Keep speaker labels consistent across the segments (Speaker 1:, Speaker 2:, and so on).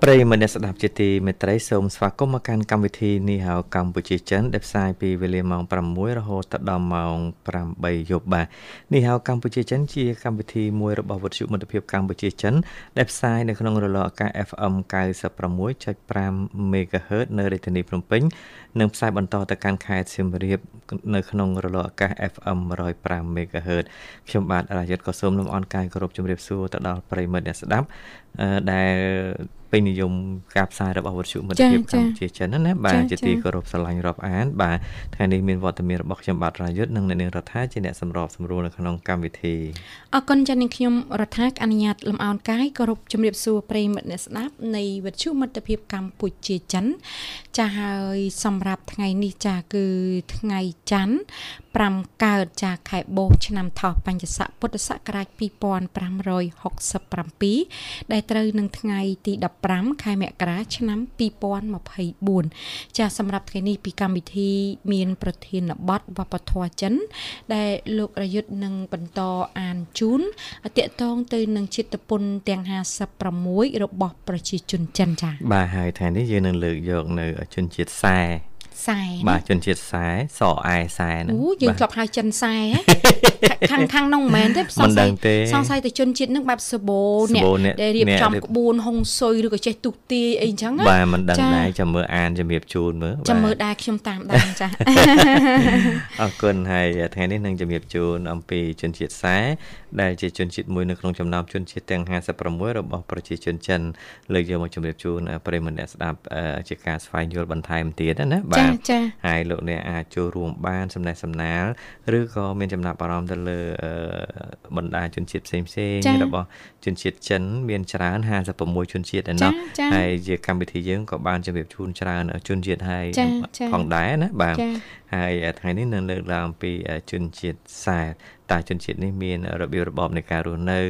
Speaker 1: បាទប្រិយមិត្តអ្នកស្ដាប់ជាទីមេត្រីសូមស្វាគមន៍មកកាន់កម្មវិធីនេះហៅកម្ពុជាចិនដែលផ្សាយពីវេលាម៉ោង6រហូតដល់ម៉ោង8យប់បាទនេះហៅកម្ពុជាចិនជាកម្មវិធីមួយរបស់វិទ្យុមិត្តភាពកម្ពុជាចិនដែលផ្សាយនៅក្នុងរលកអាកាស FM 96.5 MHz នៅរាជធានីភ្នំពេញនិងផ្សាយបន្តទៅកាន់ខេត្តសៀមរាបនៅក្នុងរលកអាកាស FM 105 MHz ខ្ញុំបាទរាយុទ្ធក៏សូមលំអរកាយគោរពជំរាបសួរទៅដល់ប្រិយមិត្តអ្នកស្ដាប់ ដែលពេញនិយមការផ្សាយរបស់វិទ្យុមិត្តភាពកម្ពុជាចិនណាបាទជាទីគោរពស្រឡាញ់រាប់អានបាទថ្ងៃនេះមានវត្តមានរបស់ខ្ញុំបាទរាយុទ្ធនិងអ្នកនាងរដ្ឋាជាអ្នកសម្របសម្រួលនៅក្នុងកម្មវិធី
Speaker 2: អរគុណចា៎នាងខ្ញុំរដ្ឋាអនុញ្ញាតលំអោនកាយគោរពជំរាបសួរប្រិយមិត្តអ្នកស្ដាប់នៃវិទ្យុមិត្តភាពកម្ពុជាចិន ចាហើយសម្រាប់ថ្ងៃនេះចាគឺថ្ងៃច័ន្ទ5កើតចាខែបូឆ្នាំថោះបញ្ញស័កពុទ្ធសករាជ2567ដែលត្រូវនឹងថ្ងៃទី15ខែមករាឆ្នាំ2024ចាសម្រាប់ថ្ងៃនេះពីកម្មវិធីមាន ប្រធានបទវប្បធម៌ចិន ដែលលោករយុទ្ធនឹងបន្តអានជូនតកតងទៅនឹងចិត្តពុនទាំង56របស់ប្រជាជនចិនចា
Speaker 1: បាទហើយថ្ងៃនេះយើងនឹងលើកយកនៅជនជាតិសែ
Speaker 2: សែ
Speaker 1: បាទជនជាតិសែសអែសែ
Speaker 2: ហ្នឹងអូយើងធ្លាប់ហៅចិនសែខាងខាងនោះមិនមែនទេស
Speaker 1: ង្ស័យ
Speaker 2: សង្ស័យទៅជនជាតិហ្នឹងបែបសបោអ្នកដែលរៀបចំក្បួនហុងស៊ុយឬក៏ចេះទុះទាយអីអញ្ចឹង
Speaker 1: បាទមិនដឹងដែរចាំមើលអានជំរាបជូនមើល
Speaker 2: ចាំមើលដែរខ្ញុំតាមដានចា
Speaker 1: អរគុណហើយថ្ងៃនេះនឹងជំរាបជូនអំពីជនជាតិសែដែលជាជនជាតិមួយនៅក្នុងចំណោមជនជាតិទាំង56របស់ប្រជាជនចិនលើកយកមកជម្រាបជូនប្រិយមិត្តអ្នកស្ដាប់ជាការស្វែងយល់បន្ថែមទៀតណា
Speaker 2: បាទ
Speaker 1: ហើយលោកអ្នកអាចចូលរួមបានសំណេះសំណាលឬក៏មានចំណាប់អារម្មណ៍ទៅលើបណ្ដាជនជាតិផ្សេងផ្សេងរបស់ជនជាតិចិន មានច្រើន56ជនជាតិឯណោះហើយជាកម្មវិធីយើងក៏បានជម្រាបជូនច្រើនជនជាតិហើយផងដែរណាបាទ ហើយថ្ងៃនេះនឹងលើកឡើងពីជនជាតិសែតតើជនជាតិនេះមានរបៀបរបបនៃការរស់នៅ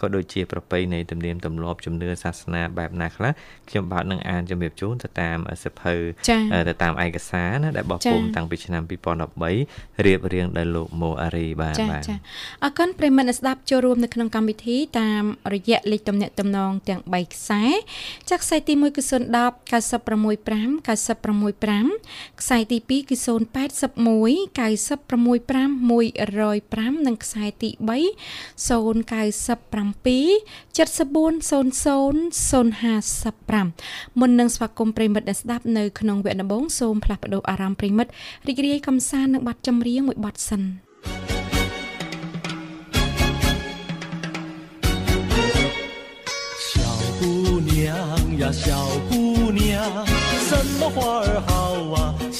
Speaker 1: ក៏ដូចជាប្រពៃណីទំនៀមទម្លាប់ជំនឿសាសនាបែបណាខ្លះខ្ញុំបាទនឹងអានជំរាបជូនទៅតាមសិភៅទៅតាមឯកសារណាដែលបោះពុំតាំងពីឆ្នាំ2013រៀបរៀងដោយលោកម៉ូអារីបាទ
Speaker 2: បាទចាអរគុណប្រិមត្តស្ដាប់ចូលរួមនៅក្នុងកម្មវិធីតាមរយៈលេខទំនាក់ទំនងទាំង3ខ្សែចាក់ខ្សែទី1គឺ010 965 965ខ្សែទី2គឺ081 965 105និងខ្សែទី3 097 740055មុននឹងស្វាគមន៍ប្រិមិត្តដែលស្ដាប់នៅក្នុងវគ្គដំបូងសូមផ្លាស់ប្ដូរអារម្មណ៍ប្រិមិត្តរីករាយកំសាន្តនឹងបទចម្រៀងមួយបទសិន呀，小姑娘，什么花儿好啊？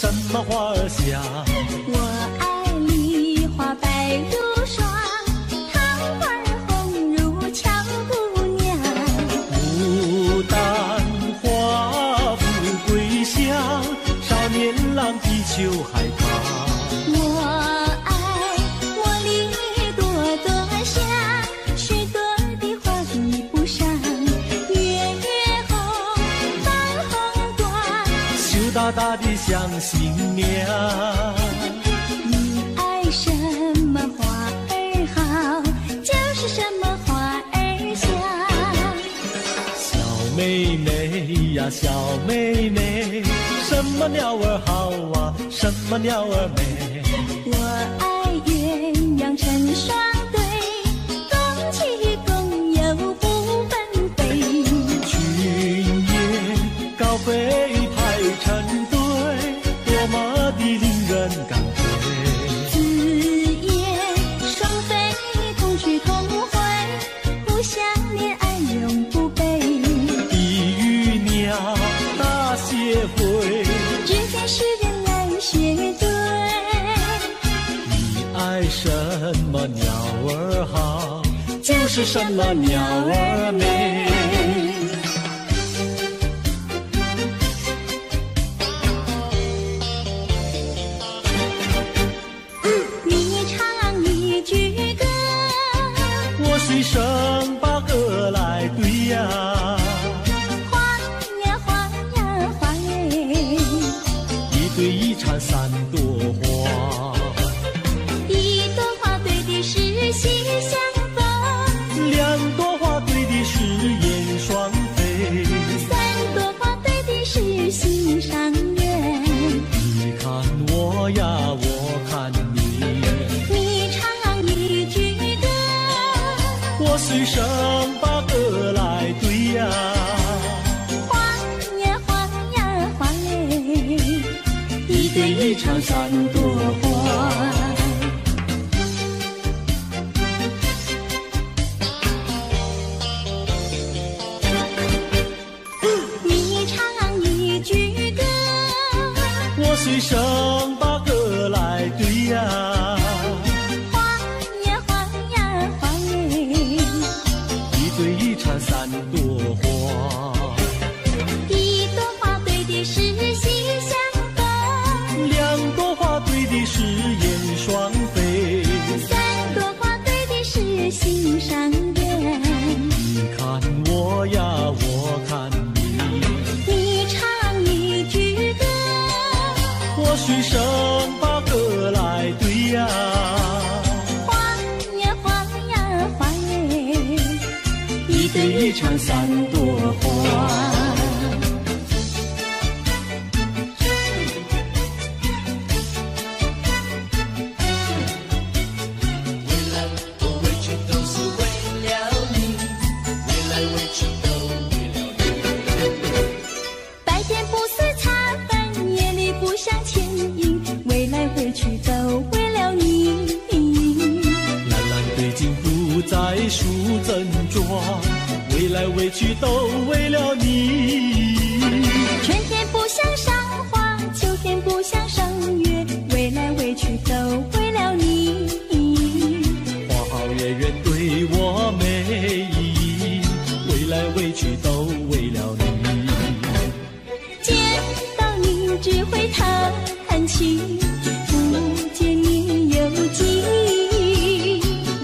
Speaker 2: 什么花儿香？
Speaker 3: 我爱梨花白如。
Speaker 4: 你爱什么花儿好就是什么花儿香？小妹妹呀小妹妹什么鸟儿好啊？什么鸟儿美？我爱鸳鸯成双是什么鸟儿美？只会叹气，不见你有记。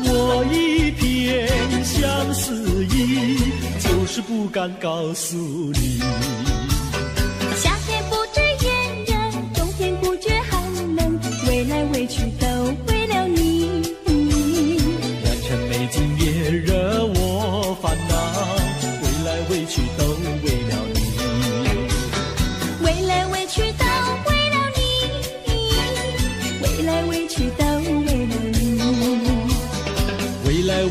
Speaker 5: 我一片相思意，就是不敢告诉你。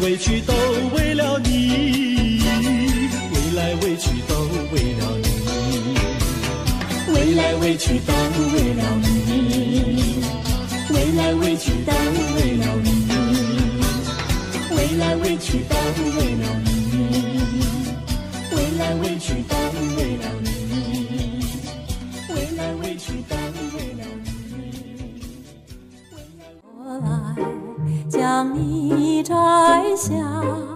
Speaker 4: 委屈都为了你，
Speaker 5: 未来未去都为了你，
Speaker 4: 未来未去都为了你，未来未去都为了你，
Speaker 5: 未来未去都为
Speaker 3: 下，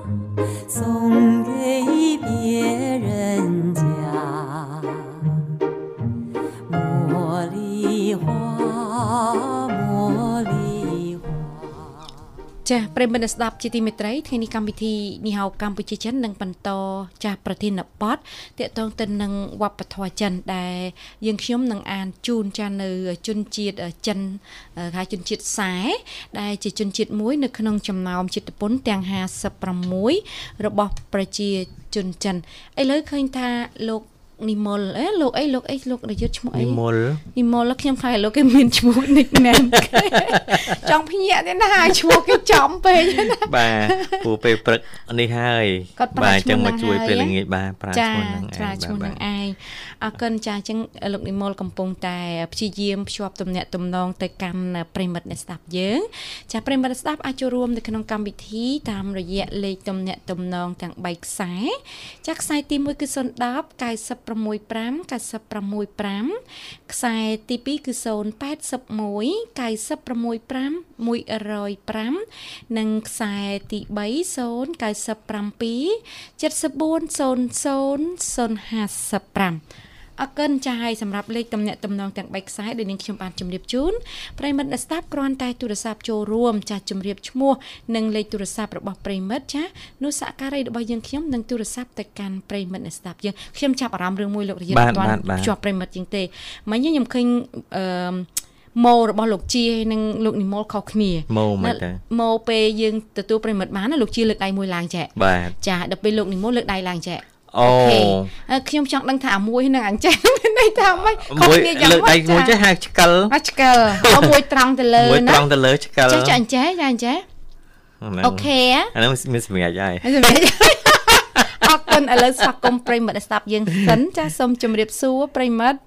Speaker 2: ចាស់ប្រិយមិត្តអ្នកស្ដាប់ជាទីមេត្រីថ្ងៃនេះកម្មវិធីនេះហៅកម្ពុជាចិននឹងបន្តចាស់ប្រធានបទតាក់ទងទៅនឹងវប្បធម៌ចិនដែលយើងខ្ញុំនឹងអានជូនចាស់នៅជនជាតិចិនគេហៅជនជាតិសែដែលជាជនជាតិមួយនៅក្នុងចំណោមជាតិពុនទាំង56របស់ប្រជាជនចិនឥឡូវឃើញថាលោក និមលអេលោកអីលោកអីលោករយុទ្ធឈ្មោះអី
Speaker 1: និមល
Speaker 2: និមលខ្ញុំខ្លាចលោកគេមានឈ្មោះ nickname គេចង់ភ្ញាក់ទេណាឈ្មោះគេចំពេកណា
Speaker 1: បាទពូពេលព្រឹកនេះហើយ
Speaker 2: គាត់ប្រើ
Speaker 1: បាទអញ្ចឹង
Speaker 2: ឈ្មោះ
Speaker 1: មកជួយ
Speaker 2: ហ្នឹងហើយ
Speaker 1: ពេលល្ងាចបាទប្រើ
Speaker 2: ចា
Speaker 1: ឈ្មោះហ្នឹង
Speaker 2: ចាឈ្មោះហ្នឹងឯងអរគុណចាអញ្ចឹងលោកនិមលកំពុងតែព្យាយាមភ្ជាប់ទំនាក់ទំនងទៅកាន់ប្រិមិត្តអ្នកស្ដាប់យើងចាប្រិមិត្តអ្នកស្ដាប់អាចចូលរួមនៅក្នុងកម្មវិធីតាមរយៈលេខទំនាក់ទំនងទាំង3ខ្សែចាខ្សែទី1គឺ010 965 965ខ្សែទី2គឺ081 965 105និងខ្សែទី3 097 7400055 អរគុណចាហើយសម្រាប់លេខទំនាក់ទំនងទាំង3ខ្សែដែលនាងខ្ញុំបានជម្រាបជូនប្រិមិត្តអ្នកស្ដាប់គ្រាន់តែទូរស័ព្ទចូលរួមចាស់ជម្រាបឈ្មោះនិងលេខទូរស័ព្ទរបស់ប្រិមិត្តចានោះសហការីរបស់យើងខ្ញុំនឹងទូរស័ព្ទទៅកាន់ប្រិមិត្តអ្នកស្ដាប់យើងខ្ញុំចាប់អារម្មណ៍រឿងមួយលោករយៈ
Speaker 1: បាទ
Speaker 2: អត់ទាន់
Speaker 1: បាទបាទ
Speaker 2: ភ្ជាប់ប្រិមិត្តជាងទេមិញខ្ញុំឃើញអឺម៉ូរបស់លោកជានិងលោកនិមលខុសគ្នា
Speaker 1: ម៉ូមិនទៅ
Speaker 2: ម៉ូពេលយើងទទួលប្រិមិត្តបានណាលោកជាលើកដៃមួយឡើងចែក
Speaker 1: បាទ
Speaker 2: ចាដល់ពេលលោកនិមលលើកដៃឡើងចែក
Speaker 1: អូ
Speaker 2: ខេអឺខ្ញុំចង់ដឹងថាអាមួយនឹងអញ្ចឹងមានន័យថាម៉េចខុស
Speaker 1: មួយ
Speaker 2: គ្នាយ៉ាង
Speaker 1: លើក
Speaker 2: ម៉េ
Speaker 1: ដៃ
Speaker 2: ច
Speaker 1: មួយចេះហៅឆ្កឹល
Speaker 2: អត់ឆ្កឹលអូមួយត្រង់ទៅលើ
Speaker 1: មួយត្រ
Speaker 2: ណា
Speaker 1: ង់ទៅលើឆ្កឹល
Speaker 2: ចេះចាអញ្ចេះចាអញ្ចេះ
Speaker 1: ហ្នឹង
Speaker 2: អូខេហ៎
Speaker 1: អាហ្នឹងមានសម្រាប់ហើយ
Speaker 2: ហើយសម្រាប់អរគុណឥឡូវស្វាគមន៍ប្រិមិត្តដែលស្ដាប់យើងសិនចាសូមជម្រាបសួរប្រិមិត្ត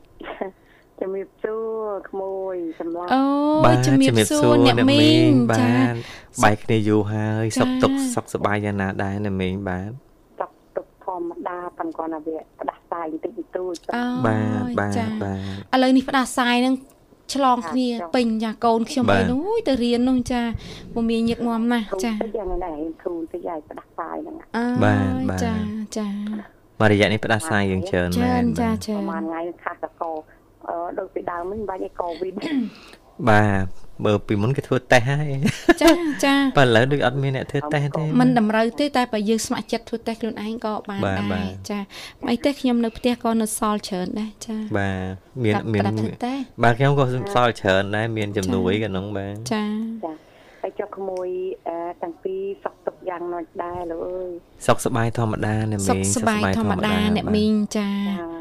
Speaker 6: ជំរាបសួរក្មួយសម្រាប់
Speaker 2: អូ
Speaker 1: បាទ
Speaker 2: ជំរាបសួរអ្នកមីង
Speaker 1: បា
Speaker 2: ចា
Speaker 1: ទបែកគ្នាយូរហើយ
Speaker 2: ចា
Speaker 1: សុខទុក្ខសុខសប្បាយយ៉ាងណាដែរអ្នកមីងបាទ
Speaker 6: តកទុកធ ម្មតាប៉ុន្តែគាត់ថាវាផ្ដាស់សាយបន្តិចបន្តួច
Speaker 2: អូ
Speaker 1: បាទបាទ
Speaker 2: ចា
Speaker 1: បាទ
Speaker 2: ឥឡូវនេះផ្ដាសាយនឹងឆ្លងគ្នា
Speaker 6: ចា
Speaker 2: ពេញចាកូនខ្ញុំ
Speaker 1: បាទ
Speaker 2: អីនោះទៅរៀននោះចាពុំមានញឹកញាំណាស់
Speaker 6: ធូរ
Speaker 2: ចា
Speaker 6: តិចយ៉ាងណាធូរតិចហើយផ្ដាស់សាយហ្នឹង
Speaker 2: អើ
Speaker 1: បាទបាទ
Speaker 2: ចាចា
Speaker 1: មករយៈនេះផ្ដាសាយយើងច្រើន
Speaker 2: ចា
Speaker 1: មែន
Speaker 2: ចា
Speaker 1: បាទ
Speaker 2: ចា
Speaker 6: ប្រហែលថ្ងៃខាត់តកអឺដូចពីដើមមិនបាច់ឲ្យកូវីដ
Speaker 1: បាទបើពីមុនគេធ្វើតេស្តហើយ
Speaker 2: ចាចា
Speaker 1: បើឥឡូវដូចអត់មានអ្នកធ្វើតេស្តទេ
Speaker 2: មិនតម្រូវទេតែបើយើងស្ម័គ្រចិត្តធ្វើតេស្តខ្លួនឯងក៏បាន
Speaker 1: បាទ
Speaker 2: ដែ
Speaker 1: បា
Speaker 2: រ
Speaker 1: ទ
Speaker 2: ចាអីទេខ្ញុំនៅផ្ទះក៏នៅសល់ច្រើនដែរចា
Speaker 1: បាទមាន
Speaker 2: ប្រាប់
Speaker 1: មាន
Speaker 2: ប្រាប់ធ្វើតេស្ត
Speaker 1: បាទខ្ញុំក៏សល់ច្រើនដែរមានជំនួយក្នុងបាទ
Speaker 2: ចា
Speaker 6: ចាហើយចុះក្មួយអឺតាំងពីសុកទុកយ៉ាងណាស់ដែរលោកអើយ
Speaker 1: សុខសប្បាយធម្មតាអ្នក
Speaker 2: សុ
Speaker 1: មី
Speaker 2: ខ
Speaker 1: ង
Speaker 2: សប្បាយធម្មតាអ្នកមីងចា
Speaker 6: ចា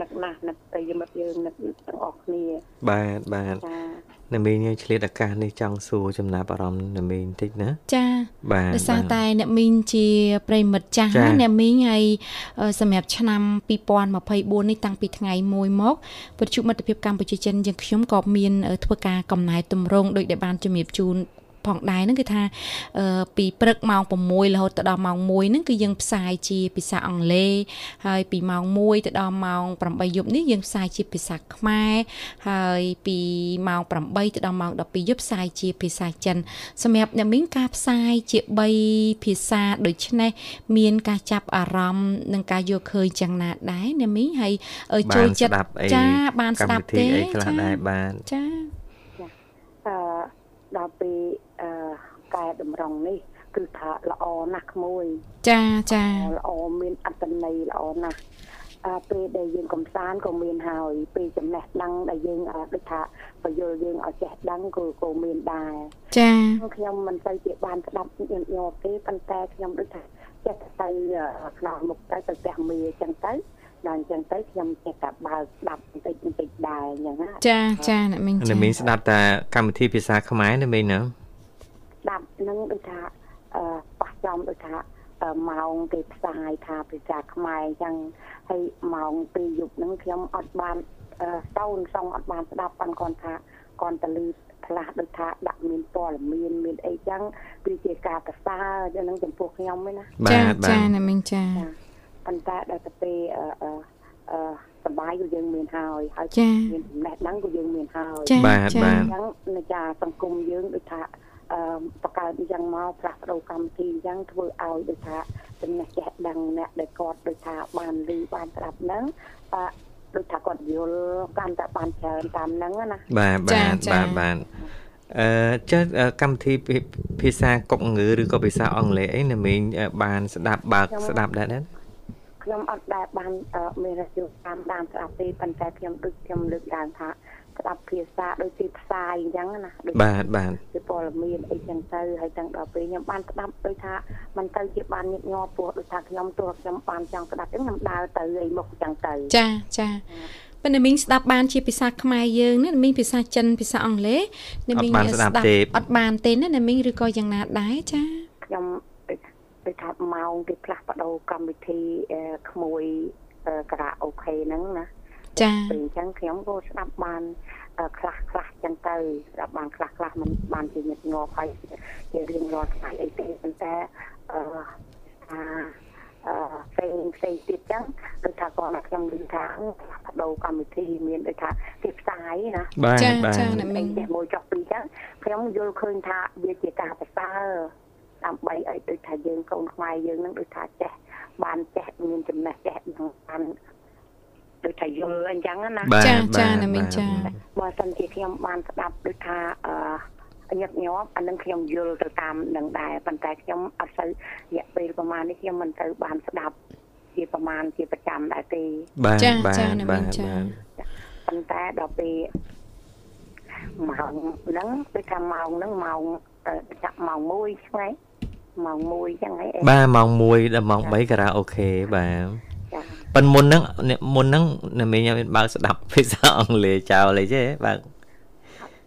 Speaker 6: នឹកនឹកណាស់នឹកទៅយមិត្តយើងនឹកទាំងអស់គ្នា
Speaker 1: បាទបាទ
Speaker 6: ចា
Speaker 1: អ្នកមីងយើងឆ្លៀតឱកាសនេះចង់សួរចំណាប់អារម្មណ៍អ្នកមីងបន្តិចណា
Speaker 2: ចា
Speaker 1: បាទ
Speaker 2: ដោយសារ
Speaker 1: បាទ
Speaker 2: តែអ្នកមីងជាប្រិមិត្តចាស់
Speaker 1: ចា
Speaker 2: ណាអ្នកមីងហើយអឺសម្រាប់ឆ្នាំ2024នេះតាំងពីថ្ងៃ1មកវិទ្យុមិត្តភាពកម្ពុជាចិនយើងខ្ញុំក៏មានអឺធ្វើការកំណែទម្រង់ដូចដែលបានជំរាបជូន ផងដែរហ្នឹងគឺថាអឺពីព្រឹកម៉ោង6រហូតទៅដល់ម៉ោង1ហ្នឹងគឺយើងផ្សាយជាភាសាអង់គ្លេសហើយពីម៉ោង1ទៅដល់ម៉ោង8យប់នេះយើងផ្សាយជាភាសាខ្មែរហើយពីម៉ោង8ទៅដល់ម៉ោង12យប់ផ្សាយជាភាសាចិនសម្រាប់អ្នកមីងការផ្សាយជា3ភាសាដូចនេះមានការចាប់អារម្មណ៍និងការយល់ឃើញយ៉ាងណាដែរអ្នកមីងហើយអឺ
Speaker 1: បា
Speaker 2: ចូល
Speaker 1: ន
Speaker 2: ចិត្ត
Speaker 1: ស្ដាប់អី
Speaker 2: ចាបានស្ដាប់
Speaker 1: កម្មវិធី
Speaker 2: ទេ
Speaker 1: អីខ្លះដែរបាទ
Speaker 2: ចា
Speaker 6: អឺដល់ពេលអឺ កែតម្រង់នេះ គឺថាល្អណាស់ក្មួយ
Speaker 2: ចាចា
Speaker 6: ល្អមានអត្តន័យល្អណាស់អើពេលដែលយើងកំសាន្តក៏មានហើយពេលចំណេះដឹងដែលយើងអឺដូចថាបយល់យើងឲ្យចេះដឹងក៏ក៏មានដែរ
Speaker 2: ចា
Speaker 6: ខ្ញុំមិនសូវជាបានស្ដាប់ញឹកញាប់ទេប៉ុន្តែខ្ញុំដូចថាចេះតែទៅក្នុងមុខទៅទៅផ្ទះមេអញ្ចឹងទៅដល់អញ្ចឹងទៅខ្ញុំចេះតែបើកស្ដាប់បន្តិចបន្តិចដែរអញ្ចឹងណា
Speaker 2: ចាចាអ្នកមីងចា
Speaker 1: អ្នកមីងស្ដាប់តែកម្មវិធីភាសាខ្មែរអ្នកមីងណា
Speaker 6: ស្ដាប់នឹងដូចថាអឺប៉ះចំដូចថាអឺម៉ោងគេផ្សាយថាភាសាខ្មែរអញ្ចឹងហើយម៉ោងពេលយប់ហ្នឹងខ្ញុំអត់បានអឺសោនសងអត់បានស្ដាប់ប៉ុន្តែគាត់ថាគាត់តលឺផ្លាស់ដូចថាដាក់មានព័ត៌មានមានអីចឹងវាជាការប្រសើរចឹងហ្នឹងចំពោះខ្ញុំឯណា
Speaker 2: ចា
Speaker 1: បាទបា
Speaker 2: ចា
Speaker 1: ទ
Speaker 2: អ្នកមីងចា
Speaker 6: ចាប៉ុន្តែដល់ទៅពេលអឺអឺអឺសបាយក៏យើងមានហើយហើយ
Speaker 2: ចា
Speaker 6: មានចំណេះដឹងក៏យើងមានហើយ
Speaker 2: ចា
Speaker 1: បាទ
Speaker 2: ចា
Speaker 1: បាទ
Speaker 6: អញ្ចឹងនៅចាសង្គមយើងដូចថាអឺ បកកើតអញ្ចឹងមកផ្លាស់ប្ដូរកម្មវិធីអញ្ចឹងធ្វើឲ្យដូចថាចំណេះចេះដឹងអ្នកដែលគាត់ដូចថាបានឮបានស្ដាប់ហ្នឹងអឺដូចថាគាត់យល់កាន់តែបានច្រើនតាមហ្នឹងណា
Speaker 1: បាទ
Speaker 2: ចា
Speaker 1: បាទ
Speaker 2: ចា
Speaker 1: បាទបាទអឺចុះអឺកម្មវិធីភាភាសាកុកងឺឬក៏ភាសាអង់គ្លេសអីអ្នកមីងអឺបានស្ដាប់បើកស្ដាប់ដែរណា
Speaker 6: ខ្ញុំអត់ដែលបានអឺមានរសយតាមតាមស្ដាប់ទេប៉ុន្តែខ្ញុំដូចខ្ញុំលើកឡើងថា ស្ដាប់ភាសាដូចទីផ្សាយអញ្ចឹងណាដូច
Speaker 1: បាទបាទ
Speaker 6: ជាព័ត៌មានអីចឹងទៅហើយទាំងដល់ពេលខ្ញុំបានស្ដាប់ដូចថាมันទៅជាបានញឹកញាប់ពោះដូចថាខ្ញុំទោះខ្ញុំបានចង់ស្ដាប់ចឹងខ្ញុំដើរទៅអីមុខចឹងទៅ
Speaker 2: ចាចាប៉ុន្តែមីងស្ដាប់បានជាភាសាខ្មែរយើងណាមីងភាសាចិនភាសាអង់គ្លេសអ្នកមីង
Speaker 1: អត់បានស្ដាប់ទេ
Speaker 2: អត់បានទេណាអ្នកមីងឬក៏យ៉ាងណាដែរចា
Speaker 6: ខ្ញុំដូចដូចថាម៉ោងគេផ្លាស់ប្ដូរកម្មវិធីអឺក្មួយអឺការ៉ាអូខេហ្នឹងណា
Speaker 2: ចា
Speaker 6: ពេលអញ្ចឹងខ្ញុំក៏ស្ដាប់បានអឺខ្លះខ្លះចឹងទៅស្ដាប់បានខ្លះខ្លះมันបានជាញឹកញាប់ហើយជារៀងរាល់ថ្ងៃអីទេប៉ុន្តែអឺអាអឺផ្សេងផ្សេងទៀតចឹងដូចថាគាត់ថាខ្ញុំឮថាបដូរកម្មវិធីមានដូចថាគេផ្សាយណា
Speaker 1: បាទ
Speaker 2: ចា
Speaker 1: បាទ
Speaker 2: ចាអ្នកមីង
Speaker 6: ចេះមួយចុះពីរចឹងខ្ញុំយល់ឃើញថាវាជាការប្រសើរដើម្បីឲ្យដូចថាយើងកូនខ្មែរយើងនឹងដូចថាចេះបានចេះមានចំណេះចេះនឹងបាន ដូចថាយល់អញ្ចឹងណា
Speaker 1: បាទ
Speaker 2: ចាចា
Speaker 1: បាទ
Speaker 2: អ្នកមីងចា
Speaker 6: បើសិនជាខ្ញុំបានស្ដាប់ដូចថាអឺញឹកញាប់អានឹងខ្ញុំយល់ទៅតាមនឹងដែរប៉ុន្តែខ្ញុំអត់សូវរយៈពេលប្រហែលនេះខ្ញុំមិនទៅបានស្ដាប់ជាប្រហែលជាប្រចាំដែរទេ
Speaker 1: បាទ
Speaker 2: ចា
Speaker 1: បាទ
Speaker 2: ចាអ្នកមី
Speaker 1: បាទ
Speaker 2: ងចា
Speaker 1: បាទ
Speaker 6: ប៉ុន្តែដល់ពេលម៉ោងហ្នឹងដូចថាម៉ោងហ្នឹងម៉ោងអឺចាប់ម៉ោង1ឆ្ងាយម៉ោង1ចឹងហើយអី
Speaker 1: បាទម៉ោង1ដល់ម៉ោង3ការ៉ាអូខេបាទ
Speaker 6: ចា
Speaker 1: ប៉ិនមុនហ្នឹងអ្នកមុនហ្នឹងអ្នកមីងមានបើកស្ដាប់ភាសាអង់គ្លេសចោលអីទេបាទ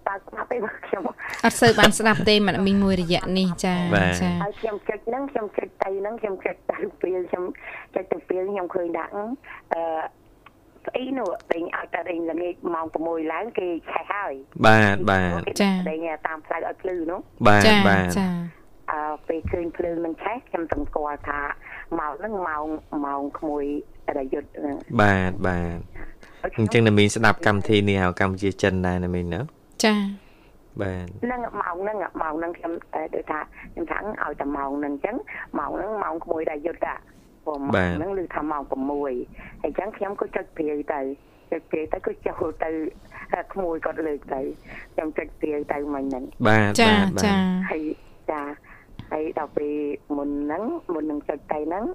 Speaker 6: តើស្ដាប់ទេបាទខ្ញុំ
Speaker 2: អត់សូវបានស្ដាប់ទេមិនមីងមួយរយៈនេះចា
Speaker 1: បាទ
Speaker 2: ចា
Speaker 6: ហើយខ្ញុំចុចហ្នឹងខ្ញុំចុចទៅហ្នឹងខ្ញុំចុចទៅពេលខ្ញុំចុចទៅពេលខ្ញុំឃើញដាក់អឺស្អីនោះដេញឲ្យតែដេញល្ងាចម៉ោង6ឡើងគេឆេះហើយ
Speaker 1: បាទបាទ
Speaker 2: ចា
Speaker 6: ដេញតាមផ្លូវឲ្យភ្លឺនោះ
Speaker 1: បាទ
Speaker 2: ចា
Speaker 1: បាទ
Speaker 2: ចា
Speaker 6: អើ ពេលឃើញភ្លើងនឹងឆេះខ្ញុំទាំងស្គាល់ថាម៉ោងហ្នឹងម៉ោងម៉ោងក្មួយរយុទ្ធហ្នឹង
Speaker 1: បាទបាទអញ្ចឹងណាមីងស្ដាប់កម្មវិធីនេះហៅកម្ពុជាចិនដែរណាមីងណា
Speaker 2: ចា
Speaker 1: បាទ
Speaker 6: ហ្នឹងម៉ោងហ្នឹងម៉ោងហ្នឹងខ្ញុំអឺដូចថាខ្ញុំថាឲ្យតែម៉ោងហ្នឹងអញ្ចឹងម៉ោងហ្នឹងម៉ោងក្មួយរយុទ្ធអាព្រោះម៉ោងហ្នឹងឮថាម៉ោង6ហើយអញ្ចឹងខ្ញុំក៏ចុចព្រាយទៅចុចព្រាយទៅក៏ចូលទៅក្មួយគាត់លើកទៅខ្ញុំចុចព្រាយទៅមិញហ្នឹង
Speaker 1: បាទ
Speaker 2: ចា
Speaker 1: បាទបាទ
Speaker 2: ចា
Speaker 6: ហើយចា ហើយដល់ពេលមុនហ្នឹងមុននឹងចុចទៅហ្នឹង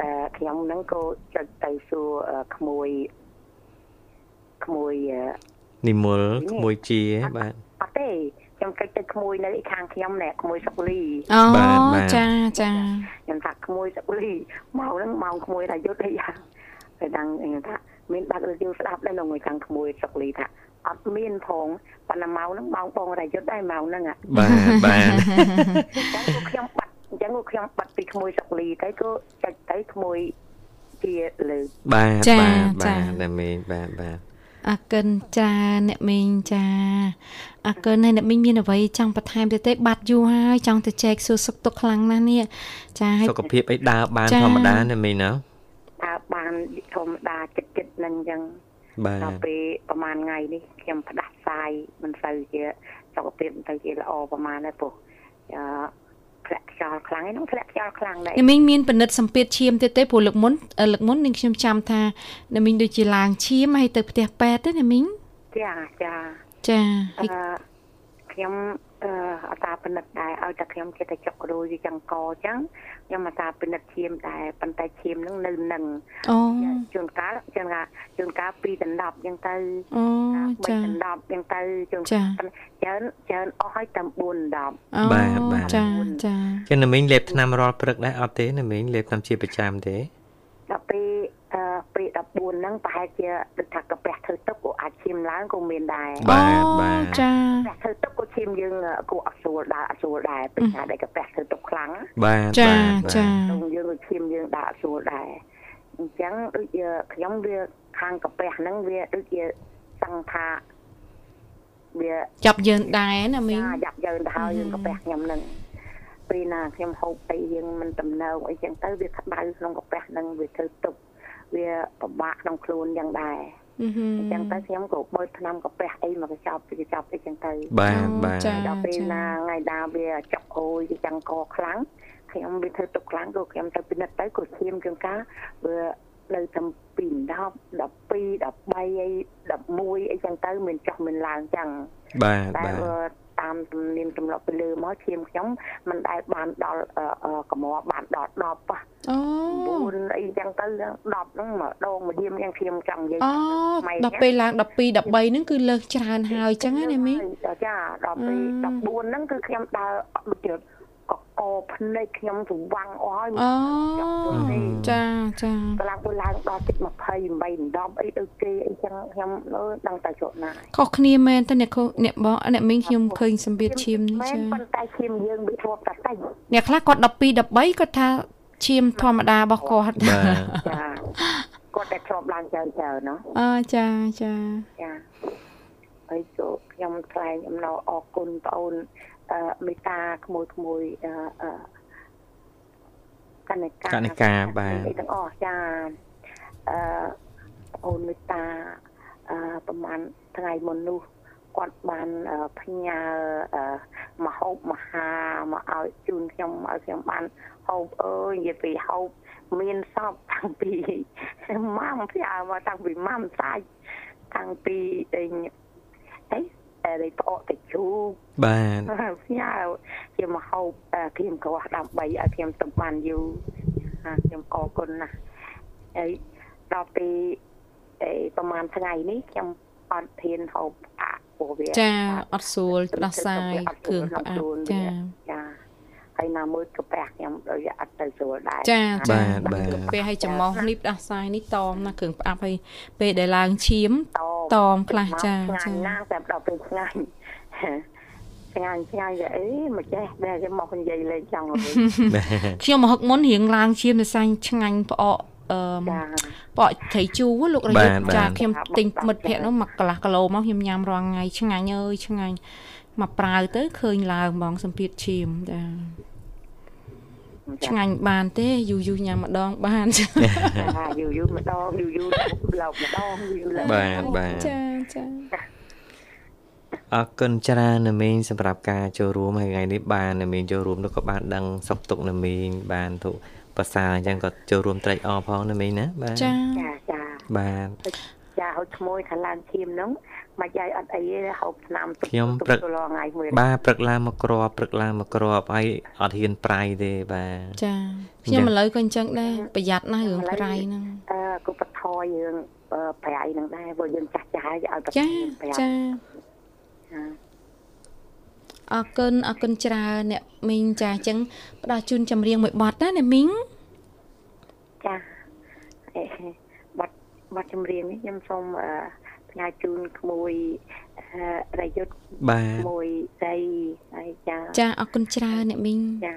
Speaker 6: អឺខ្ញុំហ្នឹងក៏ចុចទៅសួរអឺក្មួយក្មួយអឺ
Speaker 1: និមលក្មួយជាបាទ
Speaker 6: អត់ទេខ្ញុំចុចទៅក្មួយនៅខាងខ្ញុំណែក្មួយសុកលី
Speaker 2: អូ
Speaker 1: បាទបាទ
Speaker 2: ចាចា
Speaker 6: ខ្ញុំថាក្មួយសុកលីម៉ោងហ្នឹងម៉ោងក្មួយថាយុទ្ធអីយ៉ាងហើយដឹងខ្ញុំថាមានបាក់រយល់ស្ដាប់ដែរនៅមួយខាងក្មួយសុកលីថា អត់មានផងប៉ុន្តែម៉ោងហ្នឹងម៉ោងបងរាយុទ្ធដែរម៉ោងហ្នឹង
Speaker 1: បាទបាទ
Speaker 6: អញ្ចឹងក៏ខ្ញុំបាត់អញ្ចឹងក៏ខ្ញុំបាត់ពីក្មួយសុកលីទៅក៏ចុចទៅក្មួយជាលើ
Speaker 1: បាទបាទបាទណាមីងបាទបាទ
Speaker 2: អរគុណចាអ្នកមីងចាអរគុណហើយអ្នកមីងមានអ្វីចង់បន្ថែមទៀតទេ បាត់យូរហើយចង់ទៅចែកសួរសុខទុក្ខខ្លាំងណាស់នេះចាហើយ
Speaker 1: សុខភាពអីដើរបាន
Speaker 2: ចា
Speaker 1: ធម្មតាណាមីងណា
Speaker 6: តើបានធម្មតាចិត្តចិត្តហ្នឹងអញ្ចឹង
Speaker 1: បាទ
Speaker 6: ដល់ពេលប្រហែលថ្ងៃនេះខ្ញុំផ្ដាស់ផ្សាយមិនសូវជាសុខភាពមិនសូវជាល្អប្រហែលដែរព្រោះអឺធ្លាក់ខ្យល់ខ្លាំងឯហ្នឹងធ្លាក់ខ្យល់ខ្លាំងដែរ
Speaker 2: អ្នកមីងមានពិនិត្យសម្ពាធឈាមទៀតទេព្រោះលើកមុនអឺលើកមុននឹងខ្ញុំចាំថាអ្នកមីងដូចជាឡើងឈាមហើយទៅផ្ទះពេទ្យទេអ្នកមីង
Speaker 6: ចាចា
Speaker 2: ចា
Speaker 6: អឺ ខ្ញុំអឺអតាពិនិត្យដែរឲ្យតែខ្ញុំចិត្តតែចុកក្រួយវាចង្កអញ្ចឹងខ្ញុំអតាពិនិត្យឈាមដែរប៉ុន្តែឈាមហ្នឹងនៅនឹង
Speaker 2: អូ
Speaker 6: ជួនកាលជួនកាលជួនកាល2ដណ្ដប់អញ្ចឹងទៅ
Speaker 2: អូ
Speaker 6: 3
Speaker 2: ចា
Speaker 6: ដណ្ដប់អញ្ចឹងទៅជួន
Speaker 2: ចា
Speaker 6: ច្រើនច្រើនអស់ឲ្យតែ4ដណ្ដប់
Speaker 2: អូ
Speaker 1: បាទបាទ
Speaker 2: ចាចា
Speaker 1: ចឹងណាមីងលេបថ្នាំរាល់ព្រឹកដែរអត់ទេណាមីងលេបថ្នាំជាប្រចាំទេ
Speaker 6: ដល់ពេល អឺពេល14ហ្នឹងប្រហែលជាដូចថាកាពះធ្វើទឹកក៏អាចឈាមឡើងក៏មានដែរ
Speaker 1: បាទបាទ
Speaker 2: ចា
Speaker 6: កាពះធ្វើទឹកក៏ឈាមយើងក៏អត់ស្រួលដែរអត់ស្រួលដែរពេលថាដែលកាពះធ្វើទឹកខ្លាំងណា
Speaker 1: បាទ
Speaker 2: ចា
Speaker 1: បាទបាទ
Speaker 2: ចា
Speaker 6: ក្នុងយើងក៏ឈាមយើងដាក់អត់ស្រួលដែរអញ្ចឹងដូចជាខ្ញុំវាខាងកាពះហ្នឹងវាដូចជាសង្ឃថាវា
Speaker 2: ចាប់យើងដែរណាមីង
Speaker 6: ចាយ៉ាប់យើងទៅហើយយើងកាពះខ្ញុំហ្នឹងពេលណាខ្ញុំហូបអីយើងមិនតំណើអីចឹងទៅវាក្តៅក្នុងកាពះហ្នឹងវាធ្វើទុក វាពិបាកក្នុងខ្លួនយ៉ាងដែរ
Speaker 2: អឺហឹម
Speaker 6: អញ្ចឹងទៅខ្ញុំក៏បូចថ្នាំកាពះអីមកកញ្ចប់ពីកញ្ចប់អីចឹងទៅ
Speaker 1: បាទបាទ
Speaker 2: ចា
Speaker 6: ដល់ពេលណាថ្ងៃណាវាចុកអូយវាចាំងកខ្លាំងខ្ញុំវាធ្វើទុកខ្លាំងក៏ខ្ញុំទៅពិនិត្យទៅក៏ឈាមជាងការវានៅតាមពី10 12 13អី11អីចឹងទៅមានចុះមានឡើងចឹង
Speaker 1: បាទ
Speaker 6: តែ
Speaker 1: បាទ
Speaker 6: បើតាមទំនៀមទម្លាប់ពីលើមកឈាមខ្ញុំមិនដែលបានដល់អឺអឺកម្របានដល់10ប៉ះ
Speaker 2: អូ
Speaker 6: 9អីចឹងទៅ10ហ្នឹងមកដងមកយាមយ៉ាងខ្ញុំចង់និយាយ
Speaker 2: អូដល់ពេលឡើង12 13ហ្នឹងគឺលើសច្រើនហើយចឹងណាអ្នកមីង
Speaker 6: ចាដល់ពេល14ហ្នឹងគឺខ្ញុំដើរដូចជាកកភ្នែកខ្ញុំស្វាំងអស់ហើយ
Speaker 2: អូចាចា
Speaker 6: កន្លងទៅឡើងដល់ជិត28 10អីដូចគេអីចឹងខ្ញុំអើដឹងតែ chỗ ណា
Speaker 2: ខុសគ្នាមែនតើអ្នកខុសអ្នកបងអ្នកមីងខ្ញុំឃើញសម្ពាធឈាមនេះ
Speaker 6: មែ
Speaker 2: ចា
Speaker 6: នប៉ុន្តែឈាមយើងវាធ្លាប់តែតិច
Speaker 2: អ្នកខ្លះគាត់12 13គាត់ថា ឈាមធម្មតារបស់គាត់
Speaker 1: បាទ
Speaker 6: ចាគាត់តែធ្លាប់ឡើងច្រើនច្រើនណោះ
Speaker 2: អើចាចា
Speaker 6: ចាហើយក៏ខ្ញុំថ្លែងអំណរអរគុណបងអូនអឺមេត្តាក្មួយក្មួយអឺអឺកណិកា
Speaker 1: កណិកាបាទ
Speaker 6: អីទាំងអស់ចាអឺបងអូនមេត្តាអឺប្រហែលថ្ងៃមុននោះ គាត់បានអឺផ្ញើអឺមកហូបមហាមកឲ្យជូនខ្ញុំឲ្យខ្ញុំបានហូបអើយនិយាយពីហូបមានសពតាំងពីម៉ាំផ្ញើមកតាំងពីម៉ាំសាច់តាំងពីអីអីអីប្អកទៅជូរ
Speaker 1: បាទ
Speaker 6: ផ្ញើជាមកហូបអឺគ្រៀមក្រោះដើម្បីឲ្យខ្ញុំទំបានយូរហាខ្ញុំអរគុណណាស់ហើយដល់ពេលអីប្រហែលថ្ងៃនេះខ្ញុំអត់ធានហូបផ្អាក ព្រោះវា
Speaker 2: ចាអត់ស្រួលផ្ដោះស្រាយគ្រឿងផ្អាប់ចា
Speaker 6: ចាហើយណាមួយកាពះខ្ញុំដូចអត់ទៅស្រួលដែរ
Speaker 2: ចាចា
Speaker 1: បាទបាទ
Speaker 2: កាពះឲ្យចំោះនេះផ្ដាសាយនេះតមណាគ្រឿងផ្អាប់ឲ្យពេលដែលឡើងឈាមតមខ្លះចា
Speaker 6: ឆ្ងា
Speaker 2: ចា
Speaker 6: ញ់ណាស់តែដល់ពេលឆ្ងាញ់ឆ្ងាញ់ឆ្ងាញ់តែអីមកចេះតែគេមកនិយាយលេងចង់វិញ
Speaker 1: បាទ
Speaker 2: ខ្ញុំមកហឹកមុនរៀងឡើងឈាមទៅសាញ់ឆ្ងាញ់ផ្អក អឺ
Speaker 6: ចា
Speaker 2: បកត្រីជូរលោករយុ
Speaker 1: បា
Speaker 2: ទ្ធ
Speaker 1: ទបាទ
Speaker 2: ចាខ្ញុំទិញ
Speaker 6: បាទ
Speaker 2: មិត្តភ័ក្ដិនោះមកកន្លះគីឡូមកខ្ញុំញ៉ាំរាល់ថ្ងៃឆ្ងាញ់អើយឆ្ងាញ់មកប្រាវទៅឃើញឡើងហ្មងសម្ពាធឈាមចាឆ្ងាញ់បានទេយូរយូរញ៉ាំម្ដងបានចា
Speaker 6: ចាយូរយូរម្ដងយូរយូរឡោកម្ដងយូរឡោ
Speaker 1: បាទបាទ
Speaker 2: ចាចា
Speaker 1: អរគុណច្រើនណាមីងសម្រាប់ការចូលរួមហើយថ្ងៃនេះបានណាមីងចូលរួមនោះក៏បានដឹងសុខទុក្ខណាមីងបានទុ ប្រសើរអញ្ចឹងក៏ចូលរួមត្រេកអរផងណាមីងណាបាទ
Speaker 2: ចា
Speaker 6: ចាចា
Speaker 1: បាទ
Speaker 6: ចាហូចឈ្មោះថាឡានឈាមហ្នឹងមកយាយអត់អីទេហូបឆ្នាំទុក
Speaker 1: ខ្ញុំ
Speaker 6: ទុក
Speaker 1: ព្រឹក
Speaker 6: ទៅរងថ្ងៃមួយ
Speaker 1: បាទព្រឹកឡើងមកក្របព្រឹកឡើងមកក្របហើយអត់ហ៊ានប្រៃទេបាទ
Speaker 2: ចាខ្ញុំឥឡូវក៏អញ្ចឹងដែរប្រយ័ត្នណាស់រឿងប្រៃហ្នឹង
Speaker 6: អឺក៏បថយយើងអឺប្រៃហ្នឹងដែរព្រោះយើងចាស់ចាស់ហើយឲ្យបថ
Speaker 2: ចា
Speaker 6: យប្រៃ
Speaker 2: ចា
Speaker 6: ចា
Speaker 2: អរគុណអរគុណច្រើនអ្នកមីងចាអញ្ចឹងផ្ដល់ជូនចម្រៀងមួយបទណាអ្នកមីង
Speaker 6: ចាអេបាត់បាត់ចម្រៀងនេះខ្ញុំសូមអឺផ្ញើជូនក្មួយអឺរយុទ្ធ
Speaker 1: បាទ
Speaker 6: ក្មួយស្រីហើយចា
Speaker 2: ចាអរគុណច្រើនអ្នកមីង
Speaker 6: ចា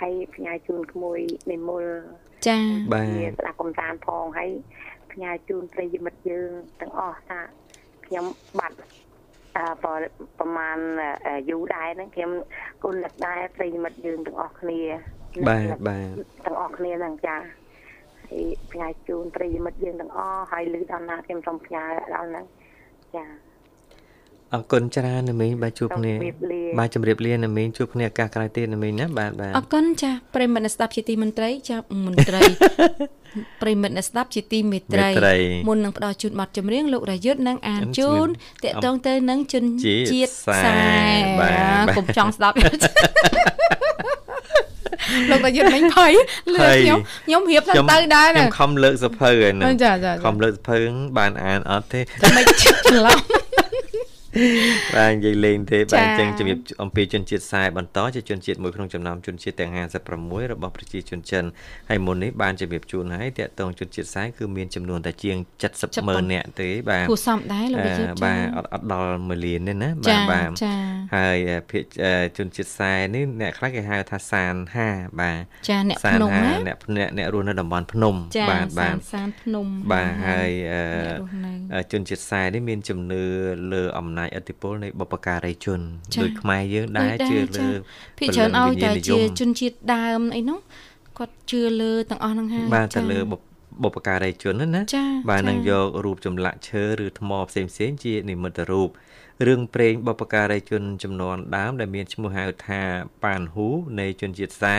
Speaker 6: ហើយផ្ញើជូនក្មួយនិមល
Speaker 2: ចា
Speaker 1: បាទ
Speaker 6: វាស្ដាប់កំសាន្តផងហើយផ្ញើជូនប្រិយមិត្តយើងទាំងអស់ថាខ្ញុំបាត់ អឺប្រប្រហែលអឺយូរដែរហ្នឹងខ្ញុំគុណលឹកដែរប្រិយមិត្តយើងទាំងអស់គ្នា
Speaker 1: បាទបាទ
Speaker 6: ទាំងអស់គ្នាហ្នឹងចាហើយផ្ញើជូនប្រិយមិត្តយើងទាំងអស់ហើយលឺដល់ណាខ្ញុំសូមផ្ញើដល់ហ្នឹងចា
Speaker 1: អរគុណច្រើនណាមីងបាទជួបគ្នា
Speaker 6: សូមជម្រាបលា
Speaker 1: បាទជម្រាបលាណាមីងជួបគ្នាឱកាសក្រោយទៀតណាមីងណាបាទបាទ
Speaker 2: អរគុណចាប្រិយមិត្តអ្នកស្ដាប់ជាទីមន្ត្រីចាមន្ត្រីប្រិយមិត្តអ្នកស្ដាប់ជាទីមេត្រី
Speaker 1: មេត្រី
Speaker 2: មុននឹងផ្ដល់ជូនប័ណ្ណចម្រៀងលោករយុទ្ធនឹងអាន
Speaker 1: អាន
Speaker 2: ជូន
Speaker 1: ជូន
Speaker 2: តកតងទៅនឹងជន
Speaker 1: ជាតិ
Speaker 2: ជាតិ
Speaker 1: ខ្សែ
Speaker 2: ខ្សែ
Speaker 1: បាទបាទ
Speaker 2: កុំចង់ស្ដាប់លោករយុទ្ធមិញភ័យលឿនខ្ញុំខ្ញុំរៀបទៅទៅដែរ
Speaker 1: ខ្ញុំ
Speaker 2: ណា
Speaker 1: ខំលើកសភៅហើយហ្នឹង
Speaker 2: ចាចា
Speaker 1: ខំលើកសភៅហ្នឹងបានអានអត់ទេ
Speaker 2: មិនច្រឡំ
Speaker 1: បាទនិយាយលេងទេ
Speaker 2: ចា៎
Speaker 1: បាទអញ្ចឹងជំរាបអំពីជនជាតិខ្សែបន្តជាជនជាតិមួយក្នុងចំណោមជនជាតិទាំង56របស់ប្រជាជនចិនហើយមុននេះបានជំរាបជូនហើយតកតងជនជាតិខ្សែគឺមានចំនួនតែជាង70ម៉ឺននាក់ទេបាទ
Speaker 2: គួរសមដែរលោករយុទ្ធ
Speaker 1: អឺបាទអត់អត់ដល់1លានទេណាបា
Speaker 2: ចា
Speaker 1: ទបាទ
Speaker 2: ចា
Speaker 1: ហើយអឺភាគអឺជនជាតិខ្សែនេះអ្នកខ្លះគេហៅថាសាន5បាទ
Speaker 2: ចាអ្នក
Speaker 1: សា
Speaker 2: ភ្ននំណា
Speaker 1: 5អ្នកអ្នកអ្នករស់នៅតំបន់ភ្នំ
Speaker 2: ចា
Speaker 1: បាទបា
Speaker 2: សា
Speaker 1: ទ
Speaker 2: នសានភ្នំ
Speaker 1: បាទហើយអឺ
Speaker 2: អ្នករស់នៅ
Speaker 1: អឺជនជាតិខ្សែនេះមានជំនឿលើអំណាចឥទ្ធិពលនៃបុព្វការីជន
Speaker 2: ចា៎
Speaker 1: ដូចខ្មែរយើងដែរ
Speaker 2: ដូច
Speaker 1: ជឿ
Speaker 2: ចា
Speaker 1: លើ
Speaker 2: ភាគច្រើនឲ្យតែ
Speaker 1: វិញ្ញាណនិយ
Speaker 2: ជា
Speaker 1: ម
Speaker 2: ជនជាតិដើមអីនោះគាត់ជឿលើទាំងអស់ហ្នឹងហើយ
Speaker 1: បាទ
Speaker 2: ចា
Speaker 1: ទៅលើបុព្វបុព្វការីជនហ្នឹងណា
Speaker 2: ចា៎
Speaker 1: បាទ
Speaker 2: ចា៎
Speaker 1: នឹងយករូបចម្លាក់ឈើឬថ្មផ្សេងផ្សេងៗជានិមិត្តរូបរឿងព្រេងបុព្វការីជនចំនួនដើមដែលមានឈ្មោះហៅថាប៉ានហ៊ូនៃជនជាតិខ្សែ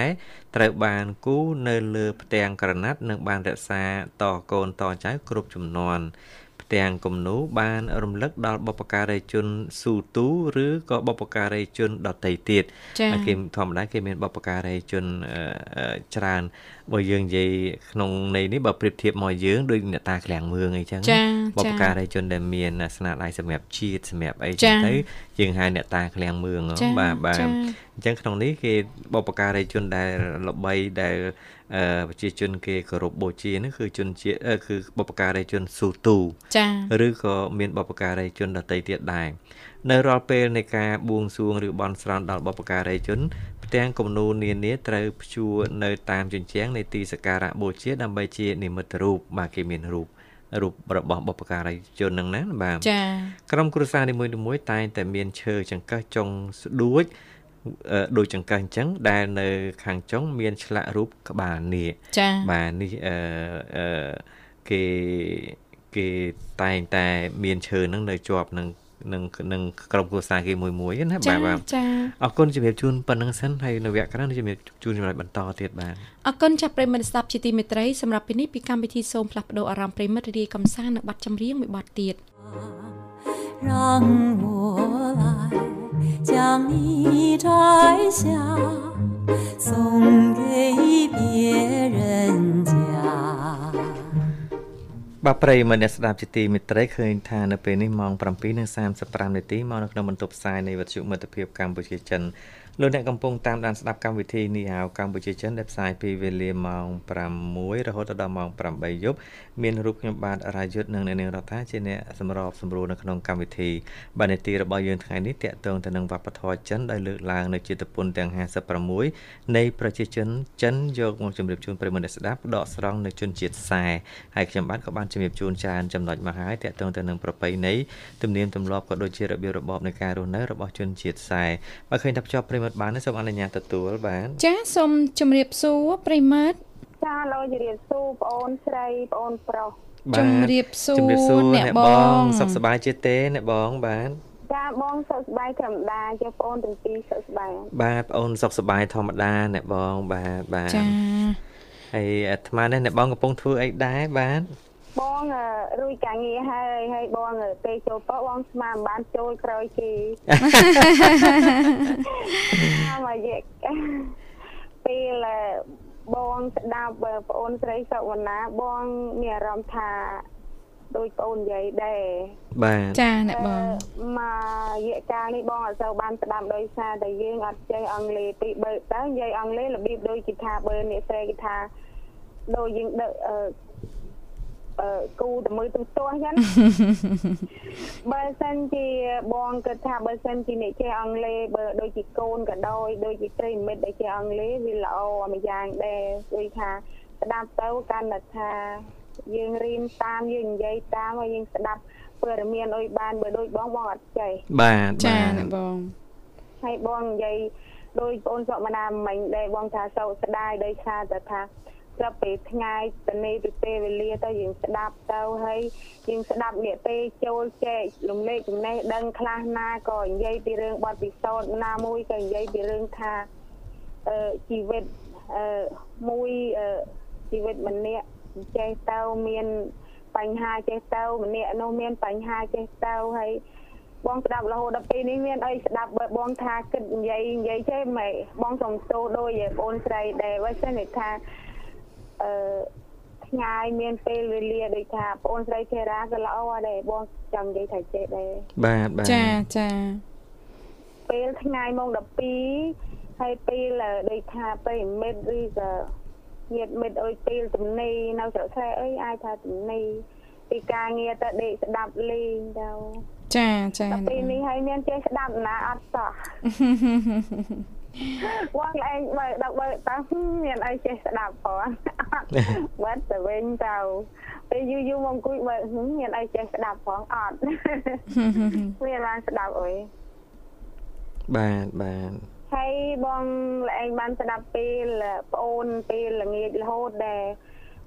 Speaker 1: ត្រូវបានគូរនៅលើផ្ទាំងក្រណាត់និងបានរក្សាតកូនតចៅគ្រប់ចំនួនផ្ទាំងគំនូរបានរំលឹកដល់បុព្វការីជនស៊ូទូឬក៏បុព្វការីជនដទៃទៀត
Speaker 2: ចា៎
Speaker 1: ហើយគេធម្មតាគេមានបុព្វការីជនអឺអឺច្រើនបើយើងនិយាយក្នុងន័យនេះបើប្រៀបធៀបមកយើងដូចអ្នកតាឃ្លាំងមឿងអីចឹង
Speaker 2: ចា៎
Speaker 1: បុព្វ
Speaker 2: ចា៎
Speaker 1: ការីជនដែលមានស្នាដៃសម្រាប់ជាតិសម្រាប់អី
Speaker 2: ចា៎
Speaker 1: ចឹងទៅយើងហៅអ្នកតាឃ្លាំងមឿងហ៎
Speaker 2: ចា៎
Speaker 1: បាទបាទ
Speaker 2: ចា៎
Speaker 1: អញ្ចឹងក្នុងនេះគេបុព្វការីជនដែលល្បីដែលអឺប្រជាជនគេគោរពបូជានោះគឺជនជាតិអឺគឺបុព្វការីជនស៊ូទូ
Speaker 2: ចា
Speaker 1: ឬក៏មានបុព្វការីជនដទៃទៀតដែរនៅរាល់ពេលនៃការបួងសួងឬបន់ស្រន់ដល់បុព្វការីជនផ្ទាំងគំនូរនានាត្រូវព្យួរនៅតាមជញ្ជាំងនៃទីសក្ការៈបូជាដើម្បីជានិមិត្តរូបបាទគេមានរូបរូបរបស់បុព្វការីជនហ្នឹងណាបាទ
Speaker 2: ចា
Speaker 1: ក្រុមគ្រួសារនីមួយៗតែងតែមានឈើចង្កឹះចុងស្ដួចអឺ ដូចចង្កឹះអញ្ចឹងដែលនៅខាងចុងមានឆ្លាក់រូបក្បាលនាគ
Speaker 2: ចា
Speaker 1: បាទនេះអឺអឺគេគេតែងតែមានឈើហ្នឹងនៅជាប់នឹងនឹងនឹងក្រុមគ្រួសារគេមួយមួយណា
Speaker 2: ចា
Speaker 1: បាទបាទ
Speaker 2: ចា
Speaker 1: អរគុណជំរាបជូនប៉ុណ្្នឹងសិនហើយនៅវគ្គក្រោយនឹងជំរាបជូនចម្លើយបន្តទៀតបាទ
Speaker 2: អរគុណចាស់ប្រិយមិត្តស្ដាប់ជាទីមេត្រីសម្រាប់ពេលនេះពីកម្មវិធីសូមផ្លាស់ប្ដូរអារម្មណ៍ប្រិយមិត្តរីករាយកំសាន្តនៅប័ណ្ណចម្រៀងមួយប័ណ្ណទៀត
Speaker 4: 让我来 将你摘下，送给别人家。
Speaker 1: បាទប្រិយមិត្តអ្នកស្ដាប់ជាទីមេត្រីឃើញថានៅពេលនេះម៉ោង7:35នាទីមកនៅក្នុងបន្ទប់ផ្សាយនៃវិទ្យុមិត្តភាពកម្ពុជាចិន លោកអ្នកកំពុងតាមដានស្ដាប់កម្មវិធីនេះហៅកម្ពុជាចិនដែលផ្សាយពីវេលាម៉ោង6រហូតដល់ម៉ោង8យប់មានរូបខ្ញុំបាទរាយុទ្ធនិងអ្នកនាងរដ្ឋាជាអ្នកសម្របសម្រួលនៅក្នុងកម្មវិធីបាទនីតិរបស់យើងថ្ងៃនេះតាក់ទងទៅនឹងវប្បធម៌ចិនដោយលើកឡើងនៅជាតិពុនទាំង56នៃប្រជាជនចិនយកមកជម្រាបជូនប្រិយមិត្តអ្នកស្ដាប់ដកស្រង់នៅជនជាតិសែហើយខ្ញុំបាទក៏បានជម្រាបជូនច្រើនចំណុចមកហើយតាក់ទងទៅនឹងប្រពៃណីទំនៀមទម្លាប់ក៏ដូចជារបៀបរបបនៃការរស់នៅរបស់ជនជាតិសែបើឃើញថាភ្ជាប់ប្រិយមិត្តបានសូមអនុញ្ញាតទទួលបាទ
Speaker 2: ចាសូមជម្រាបសួរប្រិមិត្ត
Speaker 7: ចាលោកជម្រាបសួរបងអូនស្រីបងអូនប្រុស
Speaker 1: បាទ
Speaker 2: ជំរាបសួរ
Speaker 1: ជំរាបសួរ
Speaker 2: អ្នក
Speaker 1: អ្នក
Speaker 2: ប
Speaker 1: បង
Speaker 2: ង
Speaker 1: សុខសប្បាយជាទេអ្នកបងបាទ
Speaker 7: ចាបងសុខសប្បាយធម្មតាចាបងអូនទាំងពីរសុខសប្បាយ
Speaker 1: បាទបងអូនសុខសប្បាយធម្មតាអ្នកបងបាទបាទ
Speaker 2: ចា
Speaker 1: ហើយអាត្មានេះអ្នកបងកំពុងធ្វើអីដែរបាទ
Speaker 7: បងអឺរួចការងារហើយហើយបងអឺពេលចូលប៉ុបងស្មានបានចូលក្រោយគេមកយកពេលអឺបងស្ដាប់អឺបងអូនស្រីសុវណ្ណាបងមានអារម្មណ៍ថាដូចបងអូននិយាយដែរ
Speaker 1: បាទ
Speaker 2: ចាអ្នកបង
Speaker 7: មករយៈកាលនេះបងអត់សូវបានស្ដាប់ដោយសារតែយើងអត់ចេះអង់គ្លេសពីបើទៅនិយាយអង់គ្លេសរបៀបដូចគេថាបើអ្នកស្រីគេថាដូចយើងដឹកអឺអឺ គូទៅមើលទូទាស់អញ្ចឹងបើសិនជាបងគិតថាបើសិនជាអ្នកចេះអង់គ្លេសបើដូចជាកូនក៏ដោយដូចជាប្រិយមិត្តដែលចេះអង់គ្លេសវាល្អមួយយ៉ាងដែរដូចថាស្ដាប់ទៅកាន់តែថាយើងរៀនតាមយើងនិយាយតាមហើយយើងស្ដាប់ព័ត៌មានអុយបានបើដូចបងបងអត់ចេះ
Speaker 1: បាទ
Speaker 2: ចា
Speaker 1: បាទ
Speaker 2: អ្នកបង
Speaker 7: ហើយបងនិយាយដោយបងសុកមណាមិញដែរបងថាសោកស្ដាយដោយសារតែថា ស្រាប់ពេលថ្ងៃទៅនេះពីពេលវេលាទៅយើងស្ដាប់ទៅហើយយើងស្ដាប់អ្នកពេលចូលចែករំលែកចំណេះដឹងខ្លះណាក៏និយាយពីរឿងបទពិសោធន៍ណាមួយក៏និយាយពីរឿងថាអឺជីវិតអឺមួយអឺជីវិតម្នាក់ចេះទៅមានបញ្ហាចេះទៅម្នាក់នោះមានបញ្ហាចេះទៅហើយបងស្ដាប់រហូតដល់ពេលនេះមានអីស្ដាប់បើបងថាគិតនិយាយនិយាយចេះម៉េចបងសុំទោសដោយឯបងស្រីដែរបើសិនជាថា អឺថ្ងៃមានពេលវេលាដូចថាបងស្រីចេះរ៉ាក៏ល្អដែរបងចង់និយាយថាចេះដែរ
Speaker 1: បាទបាទ
Speaker 2: ចាចា
Speaker 7: ពេលថ្ងៃម៉ោង12ហើយពេលដូចថាពេលមិត្តឬក៏ញាតិមិត្តអុយពេលទំនេរនៅស្រុកស្រែអីអាចថាទំនេរពីការងារទៅដេកស្ដាប់លេងទៅ
Speaker 2: ចាចា
Speaker 7: ដល់
Speaker 2: អ្នក
Speaker 7: ពេល
Speaker 2: បង
Speaker 7: នេះហើយមានចេះស្ដាប់ណាអត់សោះ វងឯងបើដល់បើតាមានអីចេះស្ដាប់ផងអត់បាត់ទៅវិញទៅពេលយូរយូរមកអង្គុយបើមានអីចេះស្ដាប់ផងអត់មានបានស្ដាប់អុយ
Speaker 1: បាទបាទ
Speaker 7: ហើយបងឯងបានស្ដាប់ពេលប្អូនពេលល្ងាចរហូតដែរ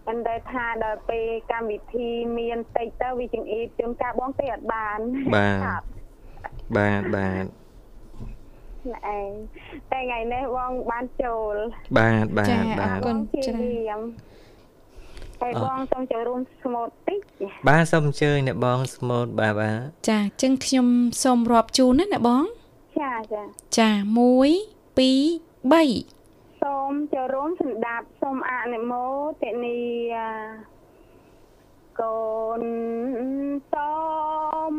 Speaker 7: មិនដែលថាដល់ពេលកម្មវិធីមានតិចទៅវាចង្អៀតជួនកាលបងទេអត់បាន
Speaker 1: បាទ
Speaker 7: ស្ដាប់
Speaker 1: បាទ បាទ
Speaker 7: ណែឯងតែថ្ងៃនេះបងបានចូល
Speaker 1: បាទបា
Speaker 2: ចា
Speaker 1: ទបា
Speaker 2: អរ
Speaker 1: ទ
Speaker 2: គុណ
Speaker 7: ជា
Speaker 2: ច្រើន
Speaker 7: រៀមហើយបងសូមចូលរួមស្មូតតិច
Speaker 1: បាទសូមអញ្ជើញអ្នកបងស្មូតបាទបាទ
Speaker 2: ចាអញ្ចឹងខ្ញុំសូមរាប់ជូនណាអ្នកបង
Speaker 7: ចាចា
Speaker 2: ចា1 2 3
Speaker 7: សូមចូលរួមសម្ដាប់សូមអនុមោទនីយាកូនសូម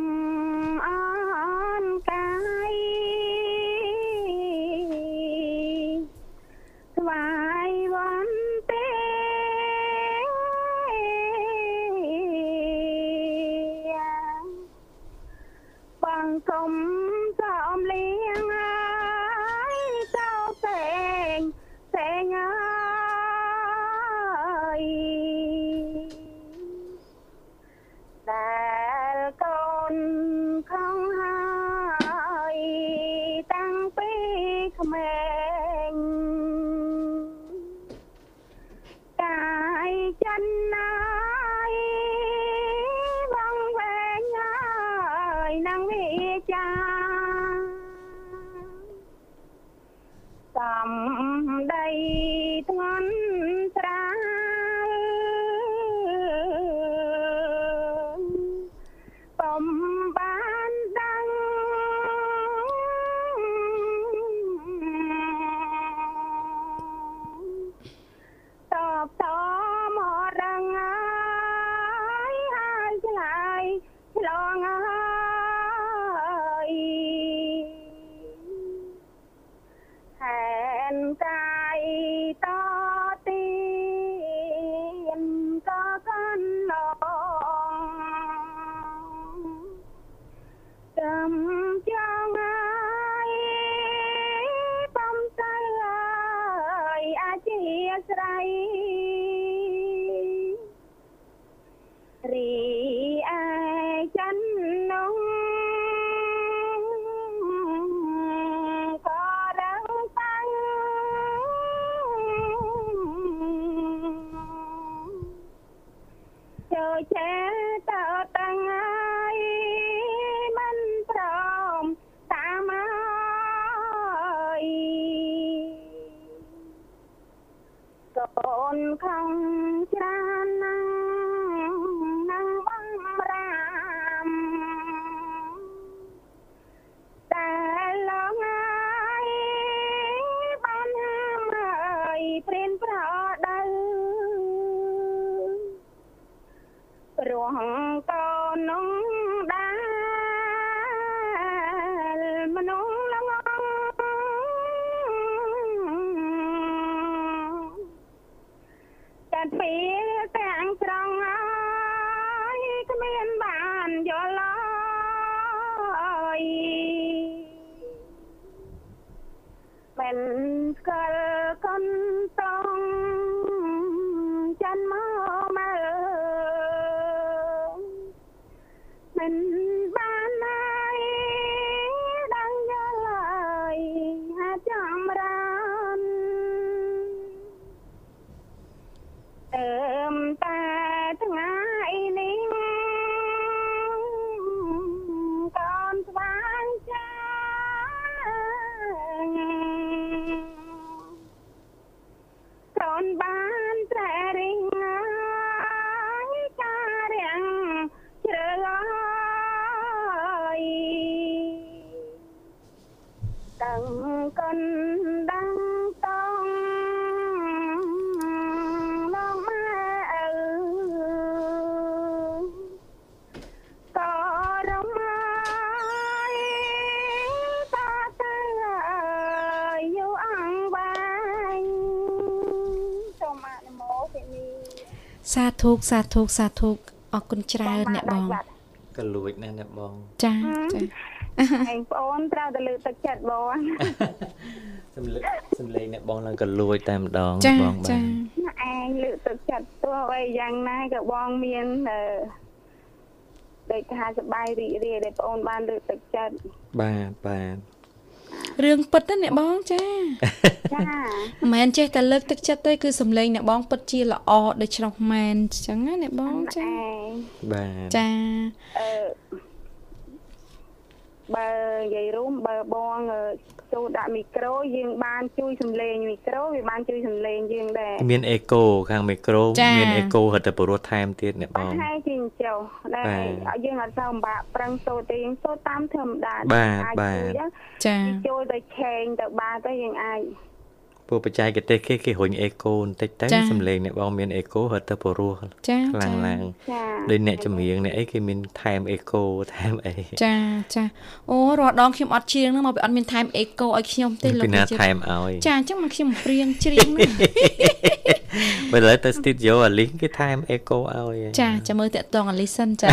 Speaker 2: សាធុសាធុសាធុអរគុណច្រើនអ្នកបង
Speaker 1: ក៏លួចណាស់អ្នកបង
Speaker 2: ចាចា
Speaker 7: ឯងប្អូនត្រូវតែលើកទឹកចិត្តបង
Speaker 1: សំលេងសំលេងអ្នកបងឡើងក៏លួចតែម្ដង
Speaker 2: ចា
Speaker 1: បងបា
Speaker 2: ចា
Speaker 1: ន
Speaker 7: ឯងលើកទឹកចិត្តទោះអ្វីយ៉ាងណាក៏បងមានអឺដូចថាសប្បាយរីករាយដែលបងបានលើកទឹកចិត្ត
Speaker 1: បាទបាទ
Speaker 2: រឿងពិតណាអ្នកបងចា
Speaker 7: ចា
Speaker 2: មិនមែនចេះតែលើកទឹកចិត្តទេគឺសំឡេងអ្នកបងពិតជាល្អដូច្នោះមែនអញ្ចឹងណាអ្នកបងចា
Speaker 7: ឯង
Speaker 1: បាទ
Speaker 2: ចា
Speaker 7: អឺ បើនិយាយរួមបើបងអឺចូលដាក់មីក្រូយើងបានជួយសំឡេងមីក្រូវាបានជួយសំឡេងយើងដែរ
Speaker 1: មានអេកូខាងមីក្រូមានអេកូហិតតែព្រោះថែមទៀតអ្នកប
Speaker 7: បា
Speaker 1: ង
Speaker 7: ត់ហើយជាងចុះដែល
Speaker 1: បាទ
Speaker 7: ឲ្យយើងអត់សូវពិបាកប្រឹងសូត្រទេយើងសូត្រតាមធម្មតា
Speaker 1: បាទ
Speaker 7: អាច
Speaker 1: បាទ
Speaker 7: ជួយណា
Speaker 2: ចា
Speaker 7: ចូលទៅឆេងទៅបាទៅយើងអាច
Speaker 1: ពួកបច្ចេកទេសគេគេរុញអេកូបន្តិចទៅ
Speaker 2: ចា
Speaker 1: សំឡេងអ្នកបងមានអេកូហិតតែព្រោះ
Speaker 2: ចា
Speaker 1: ខ្លាំង
Speaker 2: ចា
Speaker 1: ឡើង
Speaker 7: ចា
Speaker 1: ដូចអ្នកចម្រៀងអ្នកអីគេមានថែមអេកូថែមអី
Speaker 2: ចាចាអូរាល់ដងខ្ញុំអត់ច្រៀងហ្នឹងមកពីអត់មានថែមអេកូឲ្យខ្ញុំទេលោក
Speaker 1: ពីណា
Speaker 2: វិចិត្រ
Speaker 1: ថែមឲ្យ
Speaker 2: ចាអញ្ចឹងមកខ្ញុំព្រៀងច្រៀងហ្នឹង
Speaker 1: បើលើទៅ studio អាលីងគេថែមអេកូឲ្យ
Speaker 2: ចាចាំមើលតាក់តងអាលីសិនចា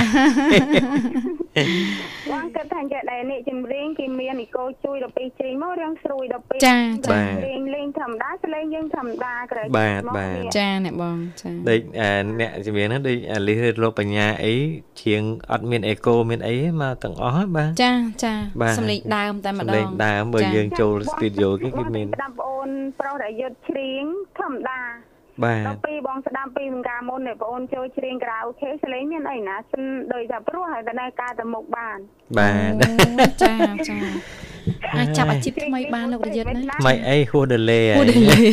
Speaker 7: បងគិតថាចេះដែរនេះចម្រៀងគេមានអ៊ីកូជួយដល់ពេលច្រៀងមករឿងស្រួយដល់ពេល
Speaker 2: ចាចា
Speaker 7: លេងលេងធម្មតាសលេងយើងធម្មតាក្រែ
Speaker 1: បាទបាទ
Speaker 2: ចាអ្នកបងចា
Speaker 1: ដូចអាអ្នកចម្រៀងហ្នឹងដូចអាលីសលោកបញ្ញាអីជាងអត់មានអេកូមានអីទេមកទាំងអស់ហ្នឹងបាទ
Speaker 2: ចាចា
Speaker 1: បាទ
Speaker 2: សំឡេងដើមតែម្ដ
Speaker 1: លេង
Speaker 2: ង
Speaker 1: ដើមបើ
Speaker 2: ចា
Speaker 1: យើងចូល studio គេគេមាន
Speaker 7: ស្ដាប់បងអូនប្រុសដែលយុទ្ធច្រៀងធម្មតា
Speaker 1: បាទ
Speaker 7: ដល់ពេលបងស្ដាប់ពីបង្ការមុននេះបងអូនចូលច្រៀងក្រៅអូខេសលេងមានអីណាសិនដូចថាព្រោះហើយតែនៅការទៅមុខបាន
Speaker 1: បាទ
Speaker 2: អូចាចាអាចចាប់អាជីពថ្មីបានលោករយុទ្ធណា
Speaker 1: មិនអីហួសដេលេ
Speaker 2: អូ
Speaker 1: ហើយ
Speaker 2: ដេលេ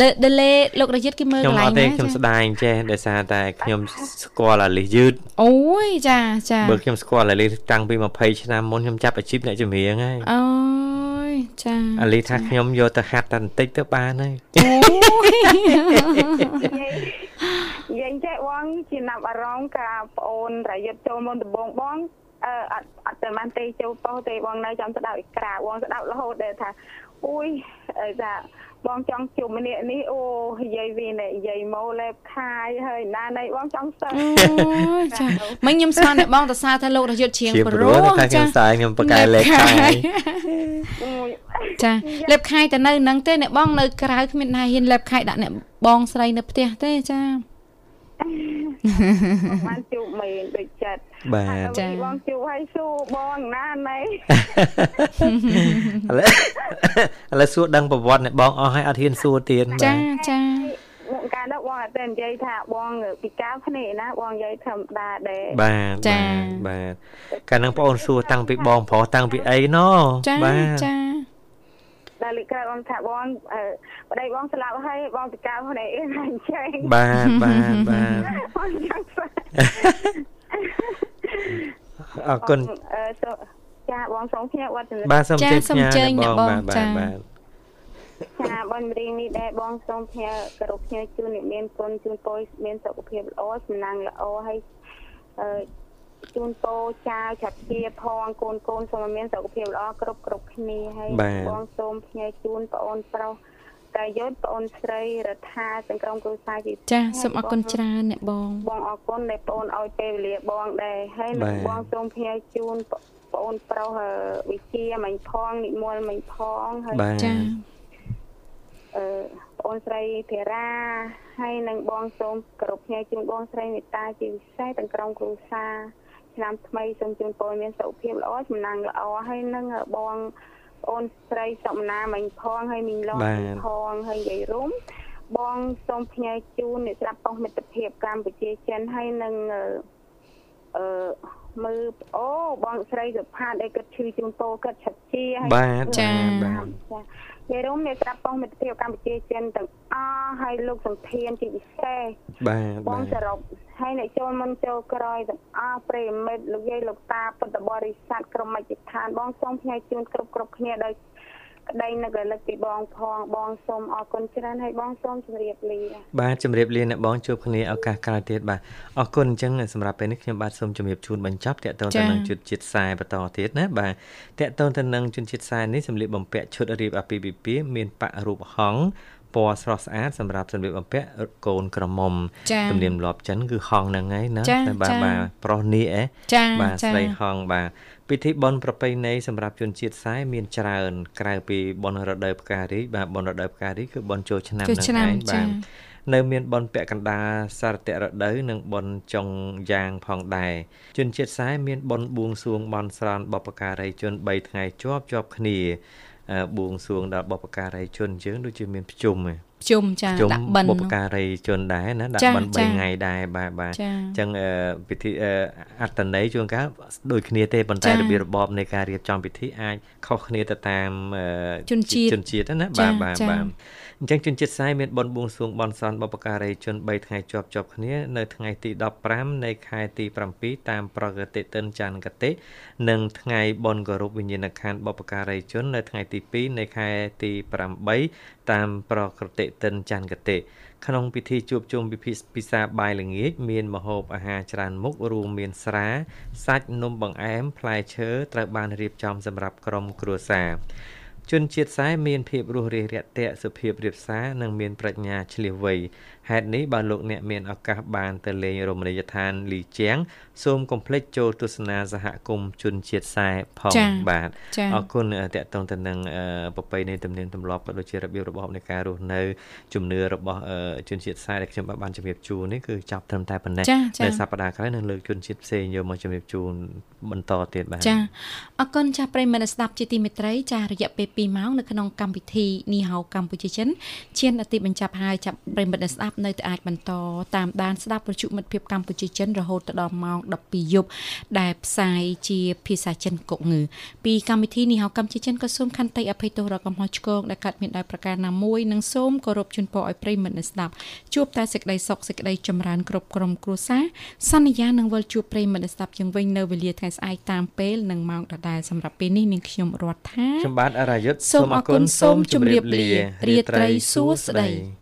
Speaker 2: ដេដេលេលោករយុទ្ធគេមើល
Speaker 1: ខ្ញុំ
Speaker 2: កន្លែ
Speaker 1: អ
Speaker 2: ង
Speaker 1: ត់ទេ
Speaker 2: ណា
Speaker 1: ខ្ញុំ
Speaker 2: ចា
Speaker 1: ស្ដាយចេះដោយសារតែខ្ញុំស្គាល់អាលីសយឺត
Speaker 2: អូយចាចា
Speaker 1: បើខ្ញុំស្គាល់អាលីសតាំងពី20ឆ្នាំមុនខ្ញុំចាប់អាជីពអ្នកចម្រៀងហើយ
Speaker 2: អូ យចា
Speaker 1: អាលីសថាខ្ញុំយកទៅហាត់តែបន្តិចទៅបានហើយ
Speaker 2: អូយ
Speaker 7: យើងចេះបងជាណាប់អារម្មណ៍កាប្អូនរយុទ្ធចូលមុនដំបងបងអឺអត់អត់តែបានទេចូលប៉ុស្តិ៍ទេបងនៅចាំស្ដាប់ឯក្រៅបងស្ដាប់រហូតដែលថាអ៊ុយអីថា បងចង់ជុំម្នាក់នេះអូនិយាយវានេះនិយាយមកលេបខាយហើយណានៃបងចង់សើ
Speaker 2: អូយចាមិញខ្ញុំស្មានតែបងតសារថាលោករយុទ្ធជាង
Speaker 1: ជា
Speaker 2: ប្ព្ររុោះស
Speaker 1: ថាខ្ញុំស្ដាយខ្ញុំបកកែលេខខាយ
Speaker 7: អ៊ុយ
Speaker 2: ចាលេបខាយតែនៅនឹងទេអ្នកបងនៅក្រៅគ្មានណាហ៊ានលេបខាយដាក់អ្នកបងស្រីនៅផ្ទះទេចា
Speaker 7: បានជួបមែនដូចចិត្ត
Speaker 1: បាទ
Speaker 2: ចា
Speaker 7: បងជួបឲ្យសួរបងណាណៃ
Speaker 1: ឥឡូវឥឡូវសួរដឹងប្រវត្តិអ្នកបងអស់ហើយអត់ហ៊ានសួរទៀតបាទ
Speaker 2: ចាចា
Speaker 7: មកកាលនោះបងអត់តែនិយាយថាបងពិការភ្នែកណាបងនិយាយធម្មតាដែរ
Speaker 1: បាទបាទបាទកាលហ្នឹងបងអូនសួរតាំងពីបងប្រុសតាំងពីអីណ
Speaker 2: ចា
Speaker 1: បាទ
Speaker 2: ចា
Speaker 7: ដល់លិខិតបងថាបងអឺប្តីបងស្លាប់ហើយបងពិការភ្នែកអីណាអញ្ចឹង
Speaker 1: បាទបាទបាទ
Speaker 7: បងចង់ស្គាល់
Speaker 1: អរគុណ
Speaker 7: អឺសូចាបងសូមភ្ញាក់វត្ត
Speaker 1: បាទសូម
Speaker 2: ចា
Speaker 1: ជើញ
Speaker 2: សូម
Speaker 1: ផ្ញើ
Speaker 2: ជើញ
Speaker 1: អ្នក
Speaker 2: អ្នក
Speaker 1: បង
Speaker 2: បង
Speaker 1: បាទ
Speaker 2: ចា
Speaker 1: បាទបាទ
Speaker 7: ចាបើចម្រៀងនេះដែរបងសូមផ្ញើគោរពផ្ញើជូនអ្នកមានគុណជូនពរមានសុខភាពល្អសំណាងល្អហើយអឺ ជូនពរចៅឆាប់ជាផងកូនកូនសូមឲ្យមានសុខភាពល្អគ្រប់គ្រប់គ្នាហើយ
Speaker 1: បាទ
Speaker 7: បងសូមផ្ញើជូនប្អូនប្រុសតាយុទ្ធប្អូនស្រីរដ្ឋាសង្គ្រោមគ្រួសារជាពិសេស
Speaker 2: ចាសូមអរគុណច្រើនអ្នកបង
Speaker 7: បងអរគុណដែលបងឲ្យពេលវេលាបងដែរហើយនឹងបងសូមផ្ញើជូនប្អូនប្រុសអឺវិជាមិញផងនិមលមិញផងហើយ
Speaker 1: បាទ
Speaker 2: ចា
Speaker 7: អឺបងអូនស្រីភារាហើយនឹងបងសូមគោរពផ្ញើជូនបងស្រីមេត្តាជាពិសេសទាំងក្រុមគ្រួសារ ឆ្នាំថ្មីសូមជូនពរមានសុខភាពល្អសំណាងល្អហើយនឹងបងប្អូនស្រីសំណាមិញផងហើយមីងឡង
Speaker 1: បាទ
Speaker 7: ផងហើយនិយាយរួមបងសូមផ្ញើជូនអ្នកស្ដាប់ប៉ុស្តិ៍មិត្តភាពកម្ពុជាចិនហើយនឹងអឺអឺមើលអូបងស្រីសុផាតដែលគាត់ឈឺជូនពរគាត់ឆាត់ជាហើយ
Speaker 1: បាទ
Speaker 2: ចា
Speaker 1: បាទ
Speaker 7: ចានិយាយរួមអ្នកស្ដាប់ប៉ុស្តិ៍មិត្តភាពកម្ពុជាចិនទាំងអស់ហើយលោកសំធានជាពិសេស
Speaker 1: បាទ
Speaker 7: ប
Speaker 1: បា
Speaker 7: ង
Speaker 1: ទ
Speaker 7: សរុបហើយអ្នកចូលមុនចូលក្រោយទាំងអស់ប្រិយមិត្តលោកយាយលោកតាពុទ្ធបរិស័ទក្រុមមជ្ឈដ្ឋានបងសូមផ្ញើជូនគ្រប់គ្រប់គ្នាដោយ ក្តីនឹករលឹកពីបងផងបងសូមអរគុណច្រើនហើយបងសូមជម្រាបលា
Speaker 1: បាទជំរាបលាអ្នកបងជួបគ្នាឱកាសក្រោយទៀតបាទអរគុណអញ្ចឹងសម្រាប់ពេលនេះខ្ញុំបាទសូមជម្រាបជូនបញ្ចប់តកតងទៅ
Speaker 2: ចា៎
Speaker 1: នឹងជុតជាតិខ្សែបន្តទៀតណាបាទតកតងទៅនឹងជុតជាតិខ្សែនេះសម្លៀកបំពាក់ឈុតរៀបអាពាហ៍ពិពាហ៍មានប៉ាក់រូបហង្សពណ៌ស្រស់ស្អាតសម្រាប់សម្លៀកបំពាក់កូនក្រមុំ
Speaker 2: ចា
Speaker 1: ទំនៀមទម្លាប់ចិនគឺហង្សហ្នឹងហើយណា
Speaker 2: ចា៎
Speaker 1: តែបាទ
Speaker 2: ចា៎
Speaker 1: បាទប្រុសនេះអេ
Speaker 2: ចា
Speaker 1: បាទ
Speaker 2: ចា
Speaker 1: ស្រីហងបាទ ពិធីបុណ្យប្រពៃណីសម្រាប់ជនជាតិខ្សែមានច្រើន ក្រៅពីបុណ្យរដូវផ្ការីកបាទបុណ្យរដូវផ្ការីកគឺបុណ្យចូលឆ្នាំ
Speaker 2: ចូល
Speaker 1: ហ្នឹង
Speaker 2: ឆ្នាំ
Speaker 1: ឯង
Speaker 2: ចា
Speaker 1: បាទនៅមានបុណ្យពាក់កណ្ដាលសារតរដូវនិងបុណ្យចុងយ៉ាងផងដែរជនជាតិខ្សែមានបុណ្យបួងសួងបន់ស្រន់បព្វការីជន3ថ្ងៃជាប់ជាប់គ្នាអឺបួងសួងដល់បព្វការីជនយើងដូចជាមានភ្ជុំឯង
Speaker 2: ជុំចា
Speaker 1: ជុំ
Speaker 2: ដាក់បិណ្ឌ
Speaker 1: បុព្វការីជនដែរណាដាក់
Speaker 2: ចា
Speaker 1: បិណ្ឌ
Speaker 2: ចា
Speaker 1: 3ថ្ងៃដែរបាទបាទ
Speaker 2: ចា
Speaker 1: អញ្ចឹងអឺពិធីអឺអត្តន័យជួនកាលដូចគ្នាទេប៉ុន្តែ
Speaker 2: ចា៎
Speaker 1: របៀបរបបនៃការរៀបចំពិធីអាចខុសគ្នាទៅតាមអឺ
Speaker 2: ជនជាតិ
Speaker 1: ជនជាតិណា
Speaker 2: ចា៎
Speaker 1: បាទបាទ
Speaker 2: ចា៎
Speaker 1: បាទ អញ្ចឹងជនជាតិខ្សែមានបុណ្យបួងសួងបន់ស្រន់បព្វការីជន3ថ្ងៃជាប់ជាប់គ្នានៅថ្ងៃទី15នៃខែទី7តាមប្រកតិទិនច័ន្ទកតិនិងថ្ងៃបុណ្យគោរពវិញ្ញាណក្ខន្ធបព្វការីជននៅថ្ងៃទី2នៃខែទី8តាមប្រកតិទិនច័ន្ទកតិក្នុងពិធីជួបជុំពិធីពិសាបាយល្ងាចមានម្ហូបអាហារច្រើនមុខរួមមានស្រា សាច់នំបង្អែមផ្លែឈើត្រូវបានរៀបចំសម្រាប់ក្រុមគ្រួសារ ជនជាតិខ្សែមានភាពរស់រាយរាក់ទាក់សុភាពរាបសារនិងមានប្រាជ្ញាឆ្លៀសវៃ ហេតុនេះបើលោកអ្នកមានឱកាសបានទៅលេងរមណីយដ្ឋានលីជាងសូមកុំភ្លេចចូលទស្សនាសហគមន៍ជនជាតិខ្សែផង
Speaker 2: ចា៎
Speaker 1: បាទ
Speaker 2: ចា
Speaker 1: អរគុណអឺតកតងទៅនឹងអឺប្រពៃណីទំនៀមទម្លាប់ក៏ដូចជារបៀបរបបនៃការរស់នៅជំនឿរបស់អឺជនជាតិខ្សែដែលខ្ញុំបាទបានជម្រាបជូននេះគឺចាប់ត្រឹមតែប៉ុណ្ណេះ
Speaker 2: ចាចា
Speaker 1: នៅសប្តាហ៍ក្រោយនឹងលើកជនជាតិផ្សេងយកមកជម្រាបជូនបន្តទៀតបាទ
Speaker 2: ចាអរគុណចាស់ប្រិយមិត្តអ្នកស្ដាប់ជាទីមេត្រីចារយៈពេល2ម៉ោងនៅក្នុងកម្មវិធីនីហៅកម្ពុជាចិនឈានអតិបញ្ចប់ហើយចាប់ប្រិយមិត្តអ្នកស្ដាប់នៅតែអាចបន្តតាមដានស្ដាប់វិទ្យុមិត្តភាពកម្ពុជាចិនរហូតដល់ម៉ោង12យប់ដែលផ្សាយជាភាសាចិនកុកងឺពីកម្មវិធីនីហៅកម្ពុជាចិនក៏សូមខន្តីអភ័យទោសរកកំហុសឆ្គងដែលកើតមានដោយប្រការណាមួយនិងសូមគោរពជូនពរឲ្យប្រិយមិត្តអ្នកស្ដាប់ជួបតែសេចក្តីសុខសេចក្តីចម្រើនគ្រប់ក្រុមគ្រួសារសន្យានឹងវិលជួបប្រិយមិត្តអ្នកស្ដាប់ជាងវិញនៅវេលាថ្ងៃស្អែកតាមពេលនិងម៉ោងដដែលសម្រាប់ពេលនេះនាងខ្ញុំរតថា
Speaker 1: ខ្ញុំបាទអរាយុទ្ធ
Speaker 2: សូមអរគុណសូមជម្រាបលារាត្រីសួស្តី